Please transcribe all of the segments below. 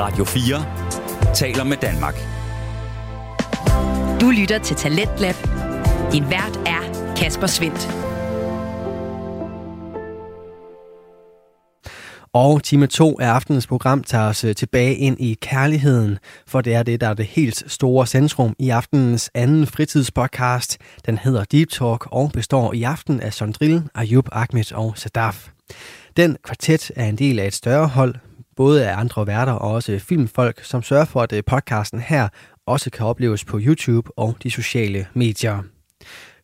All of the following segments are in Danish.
Radio 4 taler med Danmark. Du lytter til Talentlab. Din vært er Kasper Svendt. Og time 2 af aftenens program tager os øh, tilbage ind i kærligheden, for det er det, der er det helt store centrum i aftenens anden fritidspodcast. Den hedder Deep Talk og består i aften af Sondril, Ayub Ahmed og Sadaf. Den kvartet er en del af et større hold, både af andre værter og også filmfolk, som sørger for, at øh, podcasten her også kan opleves på YouTube og de sociale medier.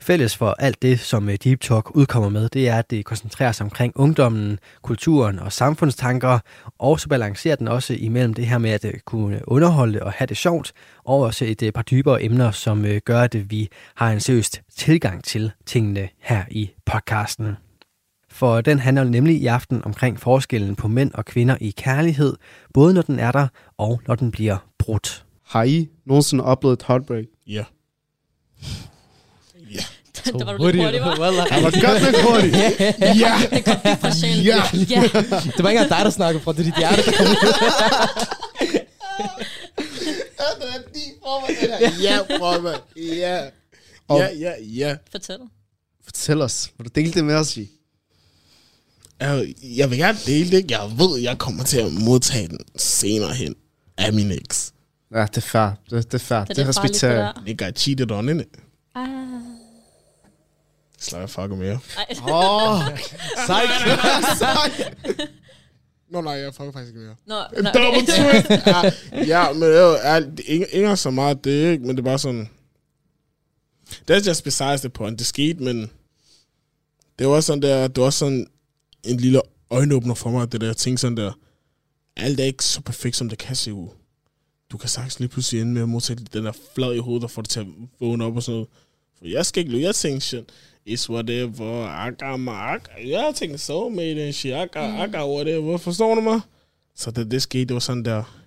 Fælles for alt det, som øh, Deep Talk udkommer med, det er, at det koncentrerer sig omkring ungdommen, kulturen og samfundstanker, og så balancerer den også imellem det her med at øh, kunne underholde og have det sjovt, og også et par dybere emner, som gør, at vi har en seriøst tilgang til tingene her i podcasten. For den handler nemlig i aften omkring forskellen på mænd og kvinder i kærlighed, både når den er der og når den bliver brudt. Har I nogensinde oplevet et heartbreak? Ja. Ja. Der var du lidt hurtig, var? Jeg var godt lidt hurtigt. Ja. Det kom lige fra sjælen. Ja. ja. Det var ikke engang dig, der snakkede fra. Det er dit hjerte, der kom ud. Ja, bror, mand. Ja. Ja, ja, ja. Fortæl. Fortæl os. Vil du dele det med os, I? Jeg, jeg vil gerne dele det. Jeg ved, jeg kommer til at modtage den senere hen af min eks. Ja, det er fair. Det, det er fair. Det, Det, det det er det respekterer jeg. I cheated on it. Ah. Slår jeg fucker mere. Åh, sejt. Nå, nej, jeg fucker faktisk ikke mere. Nå, En nå, double okay. twist. ja, ja, men det er jo ikke, ikke så meget det, ikke? men det er bare sådan... That's just besides the point. Det skete, men det var sådan der, det var sådan en lille øjenåbner for mig, det der ting sådan der. Alt er ikke så perfekt, som det kan se ud. Du kan sagtens lige pludselig ende med at modtage den der flad i hovedet, der får det til at vågne op og sådan noget. For jeg skal ikke løbe. Jeg tænkte shit, it's whatever, I got my, I got, jeg tænkte soulmate and shit, I got, I got whatever, forstår du mig? Så da det skete, det var sådan der,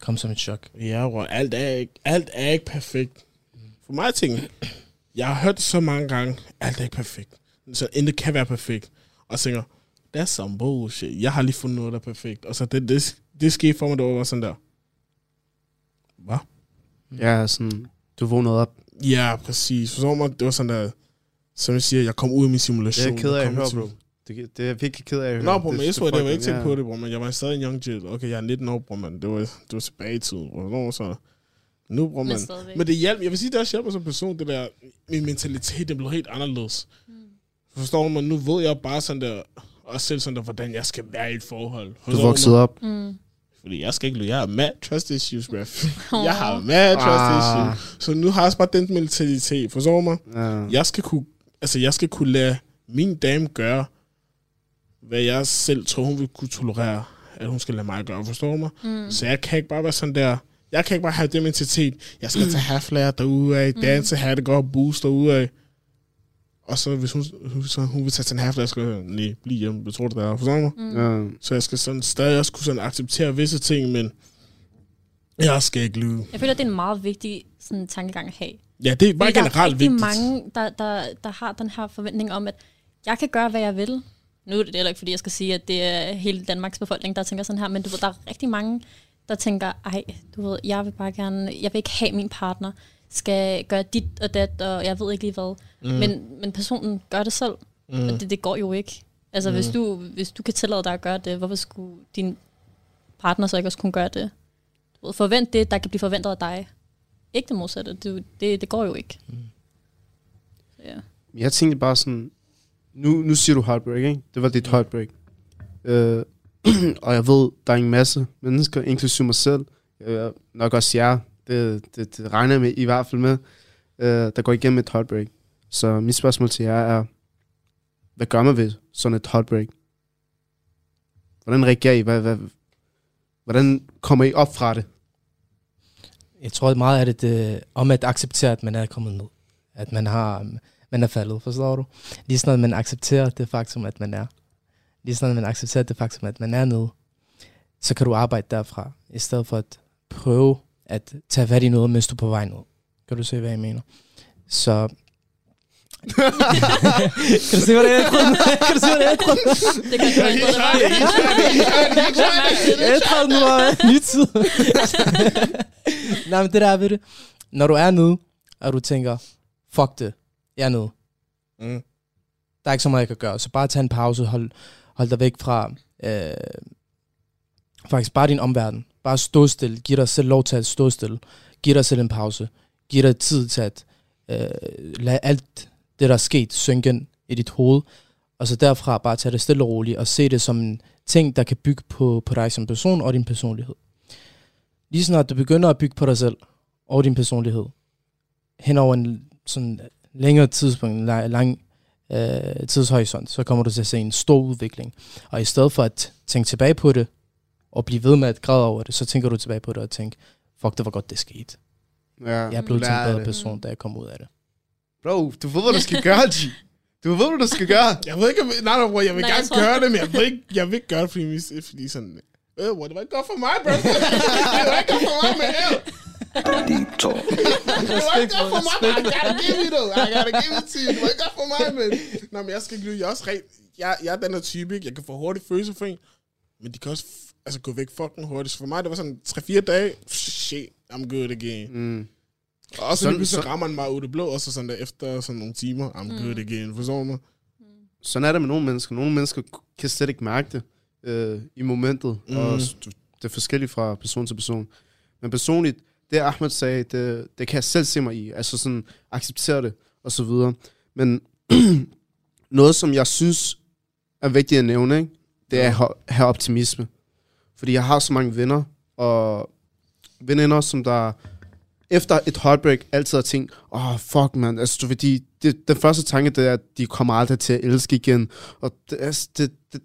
Kom som et chok. ja, bro, alt er ikke, alt er ikke perfekt. For mig ting, jeg har hørt det så mange gange, alt er ikke perfekt. Så intet kan være perfekt. Og tænker, that's some bullshit. Jeg har lige fundet noget, der er perfekt. Og så det, det, det skete for mig, det var sådan der. Hvad? Ja, sådan, du vågnede op. Ja, præcis. Forstår mig, det var sådan der, som jeg siger, jeg kom ud af min Det simulation. er jeg ked af at høre, bro. Det, det er virkelig ked af at høre. Nå, bro, Det- men jeg det tror, det var ikke tænkt ja. på det, bro, men jeg var stadig en young jit. Okay, jeg er 19 år, bro, man. Det var, det var tilbage i tiden, bro. Nå, så nu, bro, Men man. stadigvæk. Men det hjalp, jeg vil sige, det også hjælper som person, det der, min mentalitet, den blev helt anderledes. Mm. Forstår du mig? Nu ved jeg bare sådan der, også selv sådan der, hvordan jeg skal være i et forhold. Du Forstår voksede mig? op. Mm. Fordi jeg skal ikke løbe. Jeg har mad trust issues, bro. jeg har mad trust Ah. issues. Så nu har jeg også bare den mentalitet. Forstår du mig? Ja. Jeg skal kunne, altså jeg skal kunne lade min dame gøre, hvad jeg selv tror, hun vil kunne tolerere, at hun skal lade mig gøre. Forstår du mig? Mm. Så jeg kan ikke bare være sådan der, jeg kan ikke bare have den mentalitet, jeg skal tage halflager derude af, danse, have det godt, boost derude af. Og så hvis hun, hun, så hun vil tage til en halflager, så skal jeg, nej, bliv hjemme, det tror du, der er. Mig? Mm. Ja. Så jeg skal sådan stadig også kunne sådan acceptere visse ting, men jeg skal ikke lyve. Jeg føler, det er en meget vigtig sådan, tankegang at have. Ja, det er bare Fordi der er generelt rigtig vigtigt. mange, der, der, der har den her forventning om, at jeg kan gøre, hvad jeg vil. Nu er det heller ikke, fordi jeg skal sige, at det er hele Danmarks befolkning, der tænker sådan her, men du ved, der er rigtig mange, der tænker, ej, du ved, jeg vil bare gerne, jeg vil ikke have min partner, skal gøre dit og dat, og jeg ved ikke lige hvad. Mm. Men, men personen gør det selv, mm. og det, det går jo ikke. Altså, mm. hvis, du, hvis du kan tillade dig at gøre det, hvorfor skulle din partner så ikke også kunne gøre det? Forvent det, der kan blive forventet af dig. Ikke det modsatte. Det, det, det går jo ikke. Mm. Ja. Jeg tænkte bare sådan, nu, nu siger du heartbreak, ikke? Det var dit heartbreak. Øh, og jeg ved, der er en masse mennesker, inklusive mig selv, øh, nok også jer, det, det, det regner jeg med, i hvert fald med, øh, der går igennem et heartbreak. Så mit spørgsmål til jer er, hvad gør man ved sådan et heartbreak? Hvordan reagerer I? Hvad, hvad, hvordan kommer I op fra det? Jeg tror meget af det, det om at acceptere, at man er kommet ned. At man har man er faldet, forstår du? Lige sådan, at man accepterer det faktum, at man er. Lige sådan, at man accepterer det faktum, at man er nede. Så kan du arbejde derfra, i stedet for at prøve at tage fat i noget, mens du er på vej ned. Kan du se, hvad jeg mener? Så kan du se, hvad det er? Kan du se, hvad det er? Det kan du ikke. Jeg tror, nu er ny tid. Nej, men det der er ved det. Når du er nede, og du tænker, fuck det, jeg er nede. Mm. Der er ikke så meget, jeg kan gøre. Så bare tag en pause, hold, hold dig væk fra øh, faktisk bare din omverden. Bare stå stille. Giv dig selv lov til at stå stille. Giv dig selv en pause. Giv dig tid til at øh, lade alt det, der er sket, synke ind i dit hoved. Og så derfra bare tage det stille og roligt og se det som en ting, der kan bygge på, på dig som person og din personlighed. Lige snart du begynder at bygge på dig selv og din personlighed, hen over en sådan længere tidspunkt, en lang, øh, tidshorisont, så kommer du til at se en stor udvikling. Og i stedet for at tænke tilbage på det, og blive ved med at græde over det, så tænker du tilbage på det og tænker, fuck, det var godt, det skete. Ja, Jeg er blevet til en bedre det. person, da jeg kom ud af det. Bro, du ved, hvad du skal gøre, G. Du ved, hvad du skal gøre. Jeg ved ikke, om, nej, nej, bro, jeg vil Nej, jeg gerne tror- gøre det, men jeg vil ikke, jeg vil ikke gøre det, fordi, fordi sådan, øh, hvor det var ikke godt for mig, bro. det var ikke godt for mig, øh, Deep Talk. det var ikke godt for mig, men I gotta give it, though. I gotta give it to you. Det var ikke godt for mig, men... Nå, men jeg skal ikke lyve. Jeg er også rent... Jeg, jeg er den her type, ikke? Jeg kan få hurtigt følelser for en, men de kan også altså, gå væk fucking hurtigt. Så for mig, det var sådan 3-4 dage. Shit, I'm good again. Mm. Og også Sådan- lige så- rammer den mig ud af det blå, og så sådan der efter sådan nogle timer, I'm mm. good again. Forstår mig? Sådan er det med nogle mennesker. Nogle mennesker kan slet ikke mærke det øh, i momentet, mm. og det er forskelligt fra person til person. Men personligt, det Ahmed sagde, det, det kan jeg selv se mig i. Altså sådan, acceptere det, og så videre. Men noget, som jeg synes er vigtigt at nævne, ikke? det er at ha- have optimisme. Fordi jeg har så mange venner, og veninder, som der efter et heartbreak altid har tænkt, åh, oh, fuck, man. Altså, du, fordi det, den første tanke, det er, at de kommer aldrig til at elske igen. Og det er, det, det,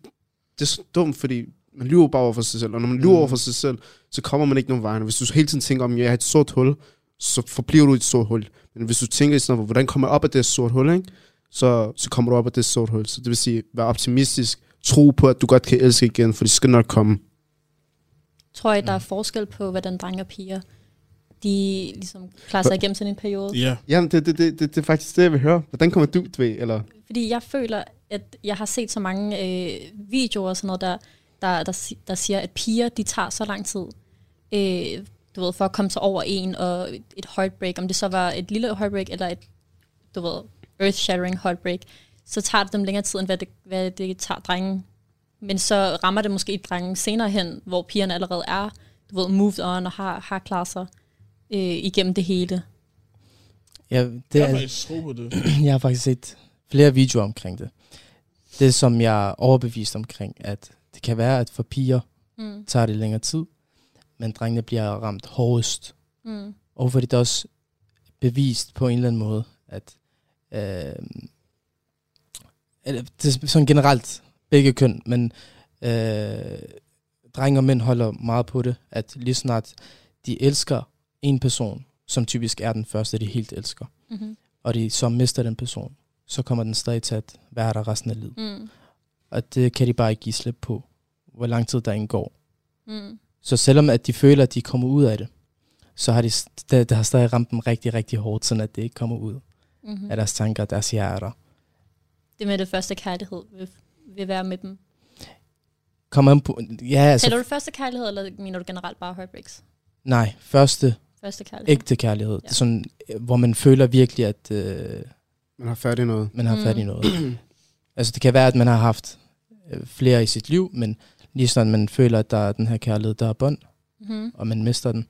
det er så dumt, fordi man lyver bare over for sig selv. Og når man lyver Mm. over for sig selv, så kommer man ikke nogen vejen. Hvis du hele tiden tænker om, jeg er et sort hul, så forbliver du i et sort hul. Men hvis du tænker i sådan hvordan kommer jeg op af det sort hul, ikke? Så, så kommer du op af det sort hul. Så det vil sige, vær optimistisk. Tro på, at du godt kan elske igen, for det skal nok komme. Tror I, der er forskel på, hvordan drenge og piger, de ligesom klarer sig igennem sådan en periode? Ja. Jamen, det, det, det, det, det er faktisk det, jeg vil høre. Hvordan kommer du, ved, eller... Fordi jeg føler, at jeg har set så mange øh, videoer og sådan noget, der, der, der, der siger, at piger, de tager så lang tid, øh, du ved, for at komme sig over en, og et- et heartbreak, om det så var et lille heartbreak, eller et, du ved, earth-shattering heartbreak, så tager det dem længere tid, end hvad det, hvad det tager drengen. Men så rammer det måske drengen senere hen, hvor pigerne allerede er, du ved, moved on og har, har klaret sig øh, igennem det hele. Ja, det Jeg er, har faktisk det. jeg har faktisk set flere videoer omkring det. Det, som jeg er overbevist omkring, at det kan være, at for piger Mm. tager det længere tid, men drengene bliver ramt hårdest. Mm. Og fordi det er også bevist på en eller anden måde, at øh, eller det er sådan generelt begge køn, men øh, drenge og mænd holder meget på det, at lige snart de elsker en person, som typisk er den første, de helt elsker, Mm-hmm. og de så mister den person, så kommer den stadig til at være der resten af livet. Mm. Og det kan de bare ikke give slip på, hvor lang tid der indgår. Mm. Så selvom at de føler, at de kommer ud af det, så har de, det, det har stadig ramt dem rigtig, rigtig hårdt, sådan at det ikke kommer ud Mm-hmm. af deres tanker og deres hjerter. Det med det første kærlighed vil, vil være med dem. Kommer an på, ja, altså, Taler du første kærlighed, eller mener du generelt bare heartbreaks? nej, første Første kærlighed. ægte kærlighed, Ja. sådan, øh, hvor man føler virkelig, at øh, Man har fat i noget. man har Mm. fat i noget. altså det kan være, at man har haft øh, flere i sit liv, men lige sådan man føler, at der er den her kærlighed, der er bånd, Mm-hmm. og man mister den,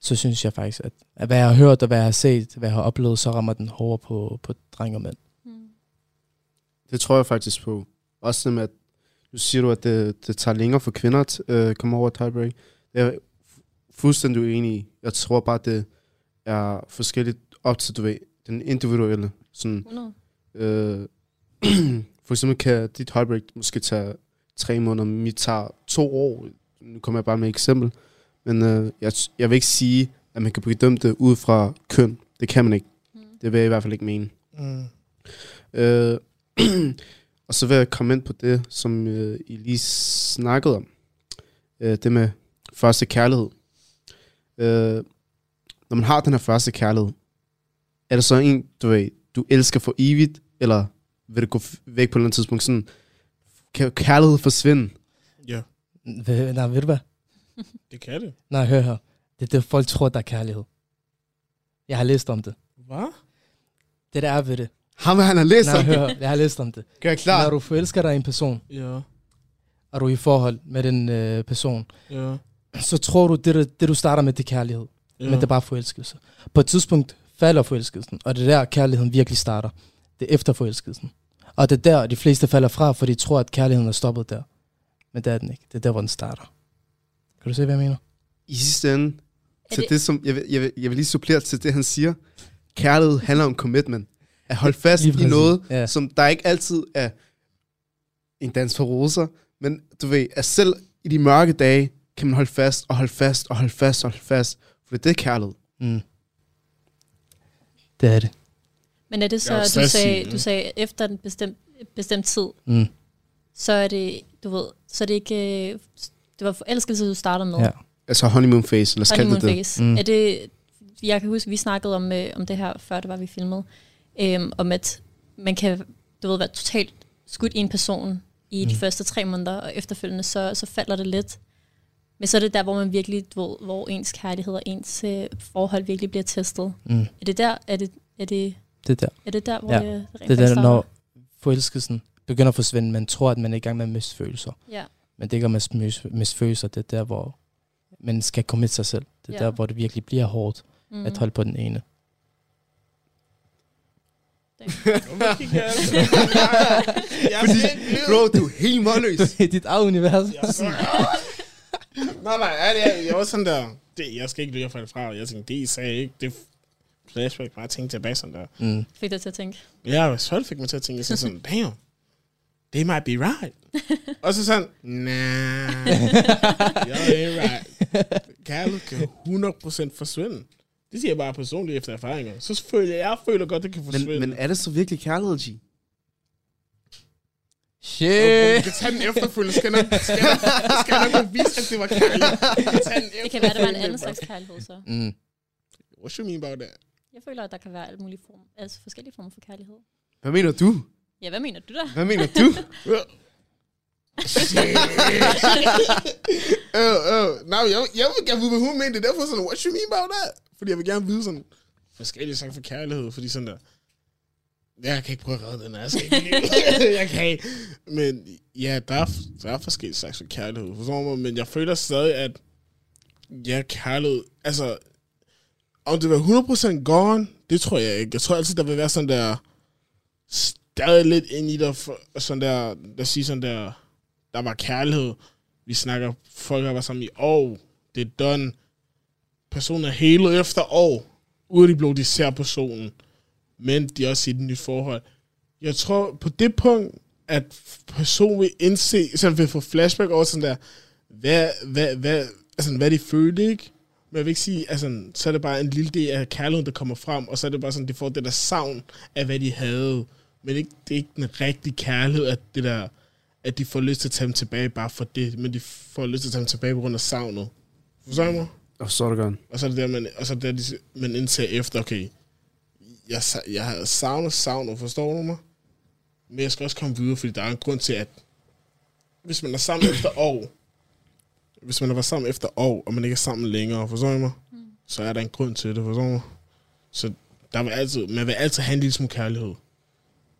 så synes jeg faktisk, at, at hvad jeg har hørt og hvad jeg har set, hvad jeg har oplevet, så rammer den hårdere på, på drenge og mænd. Mm. Det tror jeg faktisk på. Også med, at nu siger du, at det, det tager længere for kvinder at øh, komme over et heartbreak. Det er fuldstændig uenig i. Jeg tror bare, det er forskelligt op til, du ved, den individuelle. Sådan, 100. øh, for eksempel kan dit heartbreak måske tage tre måneder, mit tager to år. Nu kommer jeg bare med et eksempel. Men øh, jeg, jeg vil ikke sige, at man kan bedømme det ud fra køn. Det kan man ikke. Mm. Det vil jeg i hvert fald ikke mene. Mm. Øh, og så vil jeg komme ind på det, som øh, I lige snakkede om. Øh, det med første kærlighed. Øh, når man har den her første kærlighed, er det så en, du ved, du elsker for evigt, eller vil det gå væk på et eller andet tidspunkt? Sådan, kan kærlighed forsvinde? Ja, Ved, nej, ved du hvad? det kan det. Nej, hør her. Det er det, folk tror, der er kærlighed. Jeg har læst om det. Hvad? Det der er ved det. Ham, han har læst Nej, om hør her. Jeg har læst om det. Gør jeg klar? Når du forelsker dig i en person, Ja, og du er i forhold med den øh, person, ja, så tror du, det, du- det du starter med, det er kærlighed. ja. Men det er bare forelskelse. På et tidspunkt falder forelskelsen, og det er der, kærligheden virkelig starter. Det er efter forelskelsen. Og det er der, de fleste falder fra, for de tror, at kærligheden er stoppet der. Men det er den ikke. Det er der, hvor den starter. Kan du se, hvad jeg mener? I sidste ende, Er til det- det, som, jeg, vil, jeg, vil, jeg vil lige supplere til det, han siger. Kærlighed handler om commitment. At holde fast i noget, Ja. som der ikke altid er en dans for roser, men du ved, at selv i de mørke dage, kan man holde fast og holde fast og holde fast og holde fast. For det er kærlighed. Mm. Det er det. Men er det så, Ja, du sagde, du sagde efter en bestemt, bestemt tid, Mm. så er det, du ved, så er det ikke, øh, det var forelskelse, du starter med. Ja. Altså honeymoon face, lad os kalde Honeymoon det det. phase. Mm. Er det, jeg kan huske, vi snakkede om, øh, om det her, før det var, vi filmede, øhm, om at man kan, du ved, være totalt skudt i en person i de Mm. første tre måneder, og efterfølgende, så, så falder det lidt. Men så er det der, hvor man virkelig, ved, hvor ens kærlighed og ens øh, forhold virkelig bliver testet. Mm. Er det der, er det, er det, Det er der. er det der, hvor Ja. det, det er der, når forelskelsen begynder at forsvinde. Man tror, at man er i gang med at miste følelser. Ja. Men det er ikke at miste- miste følelser. Det er der, hvor man skal komme sig selv. Det er Ja. der, hvor det virkelig bliver hårdt Mm. at holde på den ene. Jeg er helt blind. Bro, du er helt målløs. I dit eget univers. Er nej, nej, er det, jeg, jeg var sådan der, det, jeg skal ikke lyde fra det fra. Jeg tænkte, det I sagde ikke, det er flashback, bare tænke tilbage sådan der. Mm. Fik dig til at tænke. Jeg så fik mig til at tænke, jeg sådan, sådan damn, they might be right. Og så sådan, nah, you're ain't right. Kærlighed kan 100% forsvinde. Det siger jeg bare personligt efter erfaringer. Så føler jeg, jeg føler godt, det kan forsvinde. Men, men er det så virkelig kærlighed, G? Shit. Vi kan tage den efterfølgende. Skal jeg nok, skal jeg nok, skal nok at det var kærlighed. Vi kan tage den Det kan være, det var en anden slags kærlighed så. Mm. What you mean about that? Jeg føler, at der kan være alle mulige former, altså forskellige former for kærlighed. Hvad mener du? Ja, hvad mener du der? Hvad mener du? øh, øh. Nej, jeg, jeg vil gerne vide, hvad hun mente. Derfor sådan, what you mean about that? Fordi jeg vil gerne vide sådan, forskellige sange for kærlighed, fordi sådan der, jeg kan ikke prøve at redde den jeg skal ikke jeg kan ikke. Men ja, der er, der er forskellige slags for kærlighed, forstår mig? Men jeg føler stadig, at ja, kærlighed, altså, om det var 100% gone, det tror jeg ikke. Jeg tror altid, der vil være sådan der, stadig lidt ind i der, sådan der, der siger sådan der, der var kærlighed. Vi snakker, folk har været sammen i år, det er done. Personen er hele efter år, Ude de blev, de ser personen. Men de er også i et nyt forhold. Jeg tror på det punkt, at personen vil indse, sådan vil få flashback over sådan der, hvad, hvad, hvad, altså, hvad de følte, ikke? Men jeg vil ikke sige, altså, så er det bare en lille del af kærligheden, der kommer frem, og så er det bare sådan, de får det der savn af, hvad de havde. Men ikke, det er ikke den rigtige kærlighed, at det der, at de får lyst til at tage dem tilbage bare for det, men de får lyst til at tage dem tilbage på grund af savnet. Forstår du mig? Og så er det godt. Og så er det der, man, og så er det der, de- man indser efter, okay, jeg, jeg havde savnet savnet, forstår du mig? Men jeg skal også komme videre, fordi der er en grund til, at hvis man er sammen efter år, hvis man har været sammen efter år, og man ikke er sammen længere, forstår du mig? Mm. Så er der en grund til det, forstår du mig? Så der vil altid, man vil altid have en lille smule kærlighed.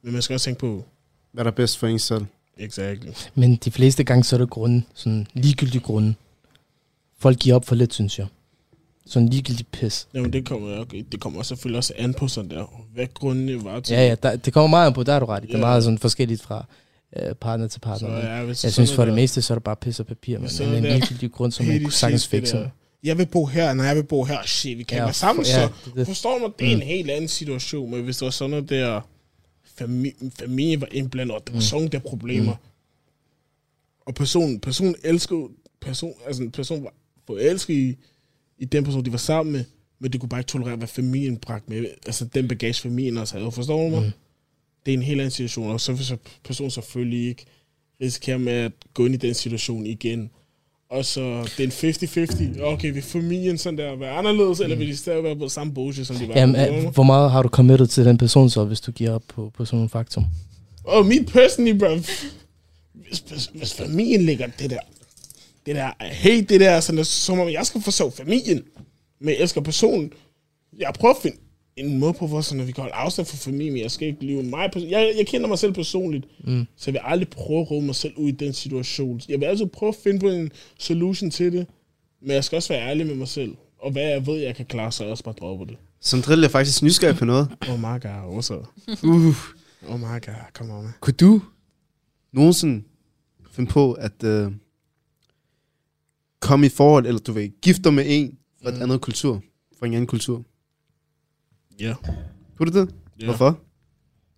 Men man skal også tænke på, Hvad der er bedst for en selv? Exactly. Men de fleste gange, så er det grunden. Sådan ligegyldige grunde. Folk giver op for lidt, synes jeg. Sådan ligegyldig pis. Jamen, det kommer, okay, det kommer også selvfølgelig også an på sådan der, hvad grundene var til. Ja, ja, der, det kommer meget an på, der er du ret i. Det er Ja. meget sådan forskelligt fra øh, partner til partner. Så, ja, jeg synes for det noget meste, så er det bare pis og papir. Men, men en ligegyldig grund, som man kunne sagtens fikse. Jeg vil bo her, nej, jeg vil bo her. Shit, vi kan ja, være sammen, for- så. ja, det, det. Forstår mig? Det er Mm. en helt anden situation, men hvis der var sådan noget der, familie, familie var indblandet, og der var Mm. sådan der problemer, Mm. og personen, personen elskede, person, altså en person var forelsket i, i den person, de var sammen med, men det kunne bare ikke tolerere, hvad familien bragte med, altså den bagage, familien også havde. Forstår du mig? Mm. Det er en helt anden situation, og så vil personen selvfølgelig ikke risikere med at gå ind i den situation igen. Og så det er en 50-50. Okay, vil familien sådan der være anderledes, mm. eller vil de stadig være på samme bullshit, som de var? Jamen, på? øh, hvor meget har du committed til den person så, hvis du giver op på, på sådan en faktum? Og mit personally, bro, hvis, hvis, hvis familien ligger det der, det der, hey, det der, sådan der, som om jeg skal forsøge familien, men jeg elsker personen. Jeg prøver at finde en måde på, hvor sådan, at vi kan holde afstand fra familien, jeg skal ikke leve mig. Jeg, jeg kender mig selv personligt, mm. så jeg vil aldrig prøve at råde mig selv ud i den situation. Jeg vil altid prøve at finde på en solution til det, men jeg skal også være ærlig med mig selv. Og hvad jeg ved, jeg kan klare, så jeg også bare droppe det. Som drill er faktisk nysgerrig på noget. Oh my god, what's up? Uh, Oh my god, come on, man. kunne du nogensinde finde på at uh, komme i forhold, eller du vil gifte dig med en fra et Mm. andet kultur, fra en anden kultur? Ja. Kunne du det? Ja. Hvorfor?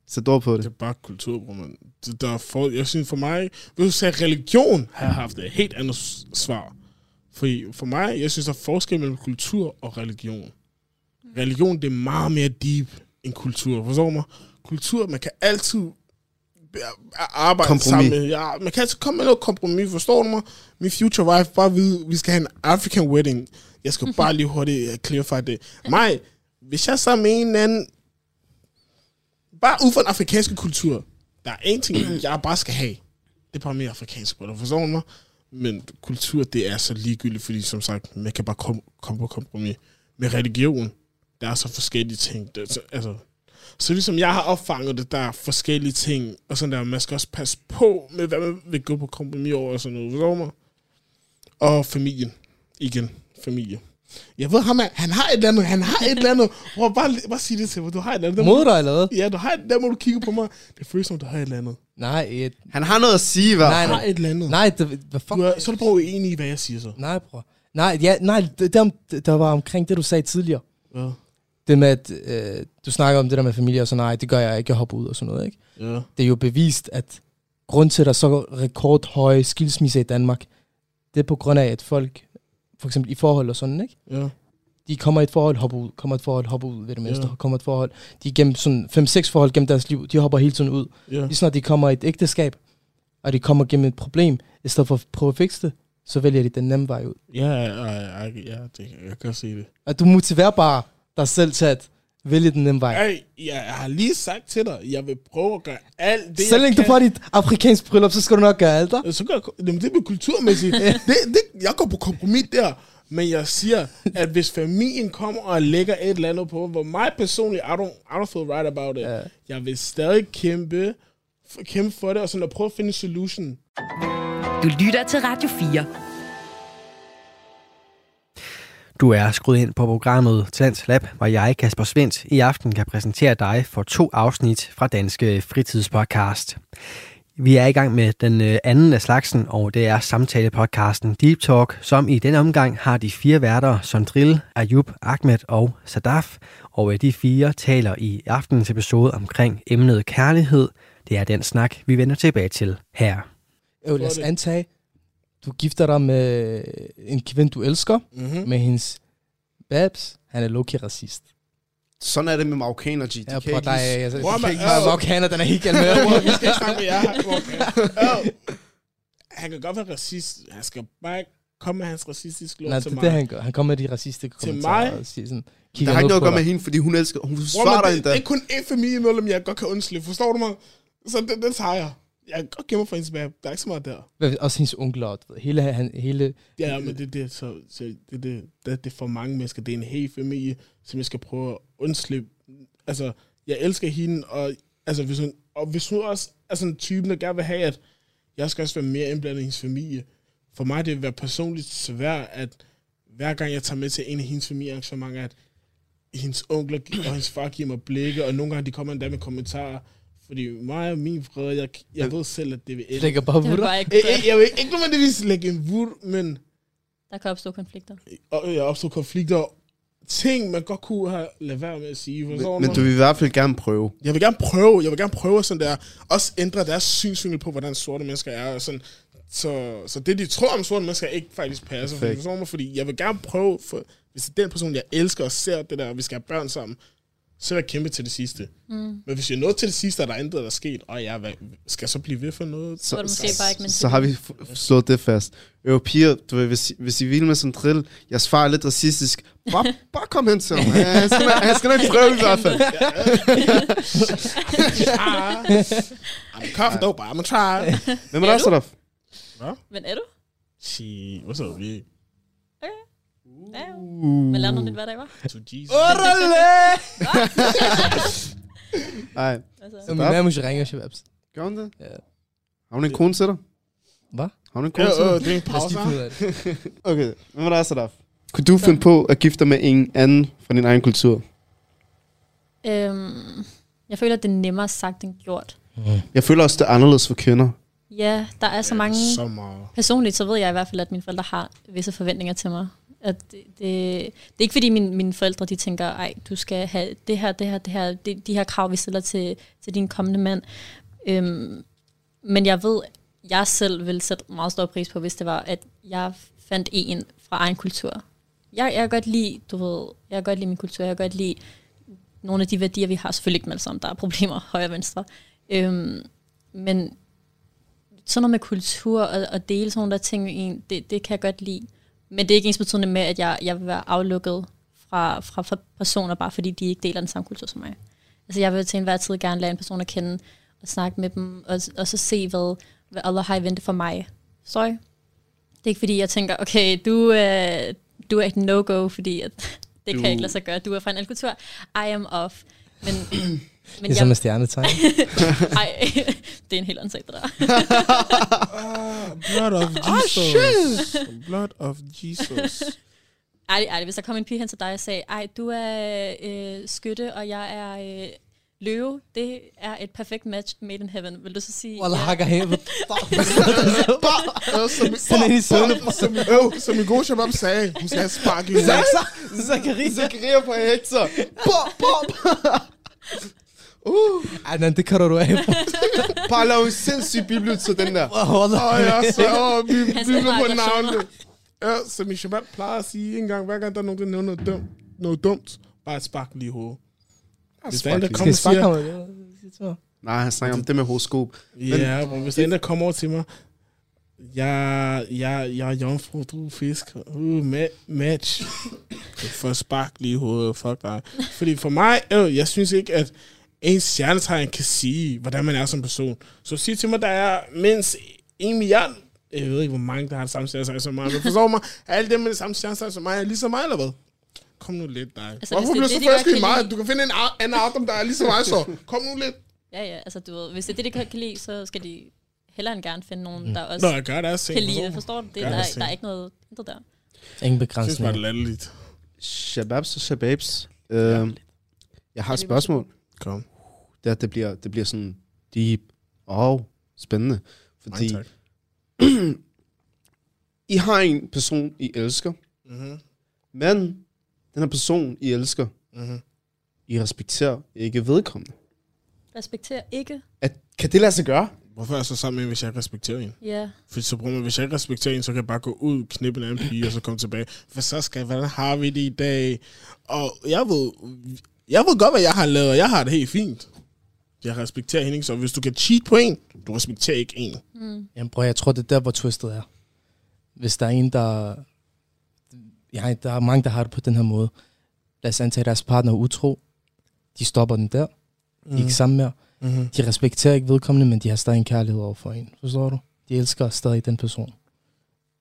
Sæt ord på Det det. er bare kultur, hvor man... Det, der er for, jeg synes for mig... Hvis du sagde religion, har jeg haft et helt andet svar. Fordi for mig, jeg synes, der er forskel mellem kultur og religion. Religion, det er meget mere deep end kultur. Forstår du mig? Kultur, man kan altid be- arbejde Kompromis. sammen med. Ja, man kan altid komme med noget kompromis. Forstår du mig? Min future wife bare vide, vi skal have en African wedding. Jeg skal bare lige hurtigt uh, clarify det. Mig, hvis jeg er sammen med en eller anden bare ud fra den afrikanske kultur, der er en ting, jeg bare skal have. Det er bare mere afrikansk, du Forstår mig? Men kultur, det er så ligegyldigt, fordi som sagt, man kan bare komme kom på kompromis. Med religion, der er så forskellige ting. Det, så, altså, så ligesom jeg har opfanget det, der er forskellige ting, og sådan der, man skal også passe på med, hvad man vil gå på kompromis over og sådan noget. Forstår mig? Og familien. Igen, familie. Jeg ved ham, er- han har et eller andet, han har et eller andet. Hvor bare, bare sig det til mig, du har et eller andet. Mod dig eller hvad? Ja, du har, der må du kigge på mig. Det føles som, du har et eller andet. Nej, et, Han har noget at sige, hvad? Nej, nej. har et eller andet. nej, det, hvad fuck? Du er, så er du bare uenig i, hvad jeg siger så. Nej, bror. Nej, ja, nej det, det, det, der var omkring det, du sagde tidligere. Ja. Det med, at øh, du snakker om det der med familie og så nej, det gør jeg ikke, jeg hopper ud og sådan noget, ikke? Ja. Det er jo bevist, at grund til, at der er så rekordhøje skilsmisser i Danmark, det er på grund af, at folk, for eksempel i forhold og sådan, ikke? Ja. De kommer i et forhold, hopper ud, kommer et forhold, hopper ud ved det meste, Ja. kommer et forhold. De er gennem sådan 5-6 forhold gennem deres liv, de hopper hele tiden ud. Ja. Lige snart de kommer i et ægteskab, og de kommer gennem et problem, i stedet for at prøve at fikse det, så vælger de den nemme vej ud. Ja, ja, ja, ja, det, jeg kan se det. At du motiverer bare dig selv til at vælge den nemme vej. Hey, jeg, jeg har lige sagt til dig, jeg vil prøve at gøre alt det, Så længe du får dit afrikansk bryllup, så skal du nok gøre alt der. Så gør jeg, det er kulturmæssigt. det, det, jeg går på kompromis der. Men jeg siger, at hvis familien kommer og lægger et eller andet på, hvor mig personligt, I don't, I don't feel right about it. Ja. Jeg vil stadig kæmpe, kæmpe for det, og sådan at prøve at finde en solution. Du lytter til Radio 4. Du er skruet ind på programmet Talents Lab, hvor jeg, Kasper Svendt, i aften kan præsentere dig for to afsnit fra Danske Fritidspodcast. Vi er i gang med den øh, anden af slagsen, og det er samtalepodcasten Deep Talk, som i den omgang har de fire værter Sondril, Ayub, Ahmed og Sadaf. Og øh, de fire taler i aftenens episode omkring emnet kærlighed. Det er den snak, vi vender tilbage til her. Jo, lad os antage, du gifter dig med en kvinde, du elsker, Mm-hmm. med hendes babs. Han er low-key racist. Sådan er det med marokkaner, G. De Ja, kan ikke dig. Altså, Hvor er man- ikke øh. marokkaner, den er helt galt med. vi skal ikke snakke med jer. Han kan godt være racist. Han skal bare ikke komme med hans racistiske lort Nej, til det er mig. det, han gør. Han kommer med de racistiske Til kommentarer mig? og siger sådan, Der har ikke noget at gøre med hende, fordi hun elsker... Hun forsvarer dig endda. det er kun én familiemedlem, jeg godt kan undslippe. Forstår du mig? Så det, det tager jeg. Jeg kan godt gemme for hendes bab. Der er ikke så meget der. Hvad- Også hendes onkler. og Hele, han, hele Ja, men det, det, så, så det, det, det, det er for mange mennesker. Det er en hel familie, som jeg skal prøve at undslippe. Altså, jeg elsker hende, og, altså, hvis hun, og hvis hun også er sådan en type, der gerne vil have, at jeg skal også være mere indblandet i hendes familie. For mig det vil være personligt svært, at hver gang jeg tager med til en af hendes familiearrangementer, at hendes onkler og hendes far giver mig blikke, og nogle gange de kommer endda med kommentarer. Fordi mig og min fred, jeg, jeg ved selv, at det vil ende. lægger bare ikke Jeg, jeg, jeg vil ikke nødvendigvis lægge en vur, men Der kan opstå konflikter. og jeg opstod konflikter. Ting, man godt kunne have lavet være med at sige. Men, men du vil i hvert fald gerne prøve. Jeg vil gerne prøve, jeg vil gerne prøve sådan der, også ændre deres synsvinkel på, hvordan sorte mennesker er. Og sådan, så, så det, de tror om sorte mennesker, ikke faktisk passer. Fordi, Perfekt. mig? fordi jeg vil gerne prøve, for, hvis det er den person, jeg elsker og ser det der, og vi skal have børn sammen, så vil jeg kæmpe til det sidste. Mm. Men hvis jeg er nået til det sidste, og der er intet, der er sket, og jeg hvad, skal jeg så blive ved for noget? Så det måske bare ikke så, så har vi slået det fast. Europæer, du ved, hvis, hvis I vil med sådan en drill, jeg svarer lidt racistisk, bare, bare kom hen til ham. Han skal, nok- han skal nok prøve i hvert fald. I'm cough dope, I'm a try. Hvem er der, Sadaf? Men er du? Shit, what's up, yeah? Ja, uh. Lærer noget nyt hver dag, var. To Jesus. Nej. Så min mand måske ringer Shababs. Gør hun det? Ja. Har hun en kone til dig? Hvad? Har hun en kone til dig? Øh, det er en pause. Okay, hvad med dig, Sadaf? Kunne du finde på at gifte dig med en anden fra din egen kultur? Øhm, jeg føler, at det er nemmere sagt end gjort. Mm. Jeg føler også, det er anderledes for kvinder. Ja, der er så mange... Ja, så meget. Personligt så ved jeg i hvert fald, at mine forældre har visse forventninger til mig. At det, det, det er ikke fordi mine, mine forældre de tænker, ej, du skal have det her, det her, det her, det, de her krav, vi stiller til, til din kommende mand. Øhm, men jeg ved, jeg selv ville sætte meget stor pris på, hvis det var, at jeg fandt en fra egen kultur. Jeg, jeg kan godt lide, du ved, jeg kan godt lide min kultur, jeg kan godt lide nogle af de værdier, vi har. Selvfølgelig ikke med sammen, der er problemer højre og venstre. Øhm, men sådan noget med kultur og, og dele sådan nogle der ting med en, det, det kan jeg godt lide. Men det er ikke ens betydende med, at jeg, jeg vil være aflukket fra, fra, fra personer, bare fordi de ikke deler den samme kultur som mig. Altså jeg vil til enhver tid gerne lære en person at kende, og snakke med dem, og, og så se, hvad, hvad Allah har i vente for mig. Sorry. Det er ikke fordi, jeg tænker, okay, du, øh, du er et no-go, fordi at, det kan jeg ikke lade sig gøre. Du er fra en anden kultur. I am off. Men, men Det er som en stjernetegn. ej, det er en helt anden sag, det der. Ah, blood of Jesus. Blood of Jesus. Ærligt, ærligt, hvis der kom en pige hen til dig og sagde, ej, du er øh, skytte, og jeg er øh, løve, det er et perfekt match made in heaven. Vil du så sige... Wallah, hakker hævet. Som i øv, som i god shabab sagde. Hun sagde, spark i hovedet. Zakaria. Zakaria på hekser. Bop, bop. Uh. Adnan, det kan du af. Bare lav en sindssyg bibel til den der. Wallah. Åh, ja, så åh, bibel på navnet. Ja, som i shabab plejer at sige en gang, hver gang der er nogen, der nævner noget dumt, noget dumt, bare spark lige i hovedet. Hvis der er en, der kommer og siger? Nej, han snakker om det med horoskop. ja, bro, hvis der er en, der kommer over til mig, jeg, jeg, jeg er jomfru, du er fisk. Uh, ma- match. For spark lige i hovedet, fuck dig. Fordi for mig, øh, jeg synes ikke, at ens stjernetegn kan sige, hvordan man er som person. Så sig til mig, der er mindst en milliard, jeg ved ikke, hvor mange, der har det samme stjernetegn som mig, men forstår mig, alle dem med det samme stjernetegn som mig, er ligesom mig, eller hvad? Kom nu lidt, dig. Altså, Hvorfor bliver er du så forelsket i mig? Du kan finde en anden Adam, der er ligesom mig, så kom nu lidt. Ja, ja, altså du ved, hvis det er det, de godt kan lide, så skal de hellere end gerne finde nogen, der også Nå, jeg gør deres kan lide det. forstår du det? Der, er, der er ikke noget intet der. Ingen Jeg synes bare, det er begrænsning. latterligt. Shababs og shababs. Øh, jeg har et spørgsmål. Kom. Det, det, bliver, det bliver sådan deep og spændende. Fordi. I har en person, I elsker, Mhm. men den her person, I elsker, Mhm. I respekterer ikke vedkommende. Respekterer ikke. At, kan det lade sig gøre? Hvorfor er jeg så sammen med en, hvis jeg ikke respekterer en? Ja. For så bruger man, hvis jeg ikke respekterer en, så kan jeg bare gå ud, knippe en anden pige, og så komme tilbage. For så skal jeg, hvordan har vi det i dag? Og jeg ved, jeg ved godt, hvad jeg har lavet, og jeg har det helt fint. Jeg respekterer hende ikke, så hvis du kan cheat på en, du respekterer ikke en. Mm. Jamen bror, jeg tror, det er der, hvor twistet er. Hvis der er en, der... Ja, der er mange, der har det på den her måde. Lad os antage, at deres partner er utro. De stopper den der. De er ikke sammen mere. Mm-hmm. De respekterer ikke vedkommende, men de har stadig en kærlighed over for en. Forstår du? De elsker stadig den person.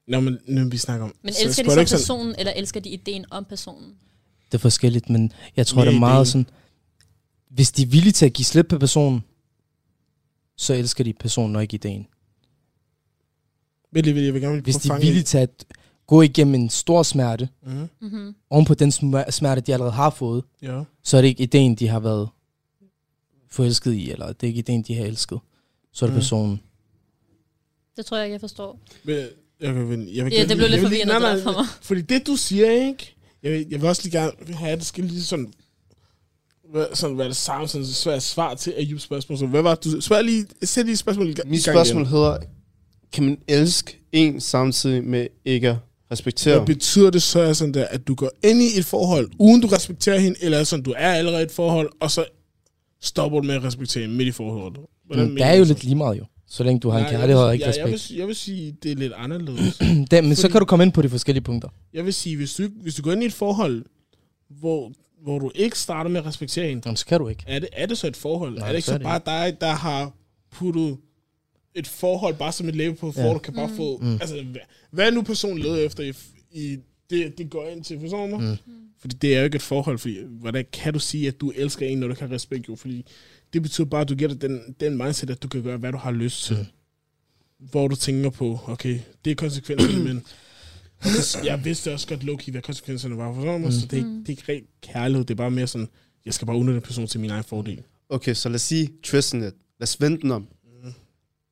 Nå, men nu vi snakker om... Men så elsker spørger de du så personen, eller elsker de ideen om personen? Det er forskelligt, men jeg tror, Mere det er meget ideen. sådan... Hvis de er villige til at give slip på personen, så elsker de personen og ikke ideen. Vil lige, vil jeg vil gerne Hvis de er villige til at gå igennem en stor smerte, Mm-hmm. Mm-hmm. oven på den sm- smerte, de allerede har fået, Ja. så er det ikke ideen, de har været forelsket i, eller det er ikke ideen, de har elsket. Så er det Mm. personen. Det tror jeg ikke, jeg forstår. Men Jeg, jeg, vil, jeg vil, Ja, det blev lidt vil forvirrende nej, for mig. Fordi det, du siger, ikke? Jeg vil, jeg vil også lige gerne have, at det skal lige sådan, sådan være det samme, sådan svært svar til Ayubs spørgsmål. Så hvad var du Svær lige, sæt lige spørgsmålet Mit spørgsmål hedder, kan man elske en samtidig med ikke at Respektere. Hvad betyder det så, sådan der, at du går ind i et forhold, uden du respekterer hende, eller er sådan, du er allerede i et forhold, og så stopper du med at respektere hende midt i forholdet? Hvordan det mener er jo så? lidt lige meget jo. Så længe du har en Nej, jeg kærlighed vil- og ikke ja, jeg, respekt. vil, jeg vil sige, det er lidt anderledes. Det, men så fordi- kan du komme ind på de forskellige punkter. Jeg vil sige, hvis du, ikke- hvis du går ind i et forhold, hvor, hvor du ikke starter med at respektere hende, Jamen, så kan du ikke. er det, er det så et forhold? Nej, er det ikke så så, det bare dig, der har puttet et forhold bare som et label på, for Ja. du kan bare få... Mm. Altså, hvad, hvad er nu personen leder efter i, i det, det går ind til? Forstår du mig? Mm. Fordi det er jo ikke et forhold, fordi hvordan kan du sige, at du elsker en, når du kan respekt jo? Fordi det betyder bare, at du giver dig den, den mindset, at du kan gøre, hvad du har lyst til. Mm. Hvor du tænker på, okay, det er konsekvenserne, men jeg vidste også godt, low hvad konsekvenserne var. Forstår du mig? Mm. Så det er, ikke, det er ikke rent kærlighed, det er bare mere sådan, jeg skal bare udnytte en person til min egen fordel. Okay, så lad os sige lidt. Lad os vente den om.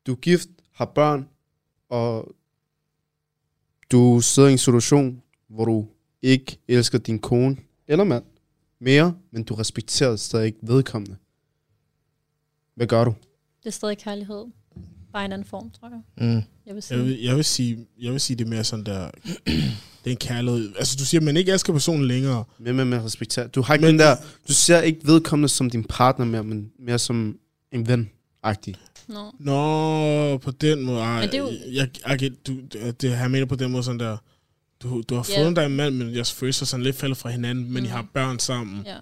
Du er gift, har børn, og du sidder i en situation, hvor du ikke elsker din kone eller mand mere, men du respekterer stadig ikke vedkommende. Hvad gør du? Det er stadig kærlighed. Bare i en anden form, tror jeg. Mm. Jeg vil sige. Jeg vil, jeg vil, sige, jeg vil sige det er mere sådan der, det er en kærlighed. Altså du siger, at man ikke elsker personen længere. Mere med, med respektere. Du har ikke Men- men, den der, du ser ikke vedkommende som din partner mere, men mere som en ven-agtig. Nå. Nå, på den måde. Ej, Men det er jo- jeg, jeg, jeg, du, det, her mener på den måde sådan der, du, du har Ja. fundet dig en mand, men jeres følelser er sådan lidt faldet fra hinanden, men I Mm. har børn sammen. Ja.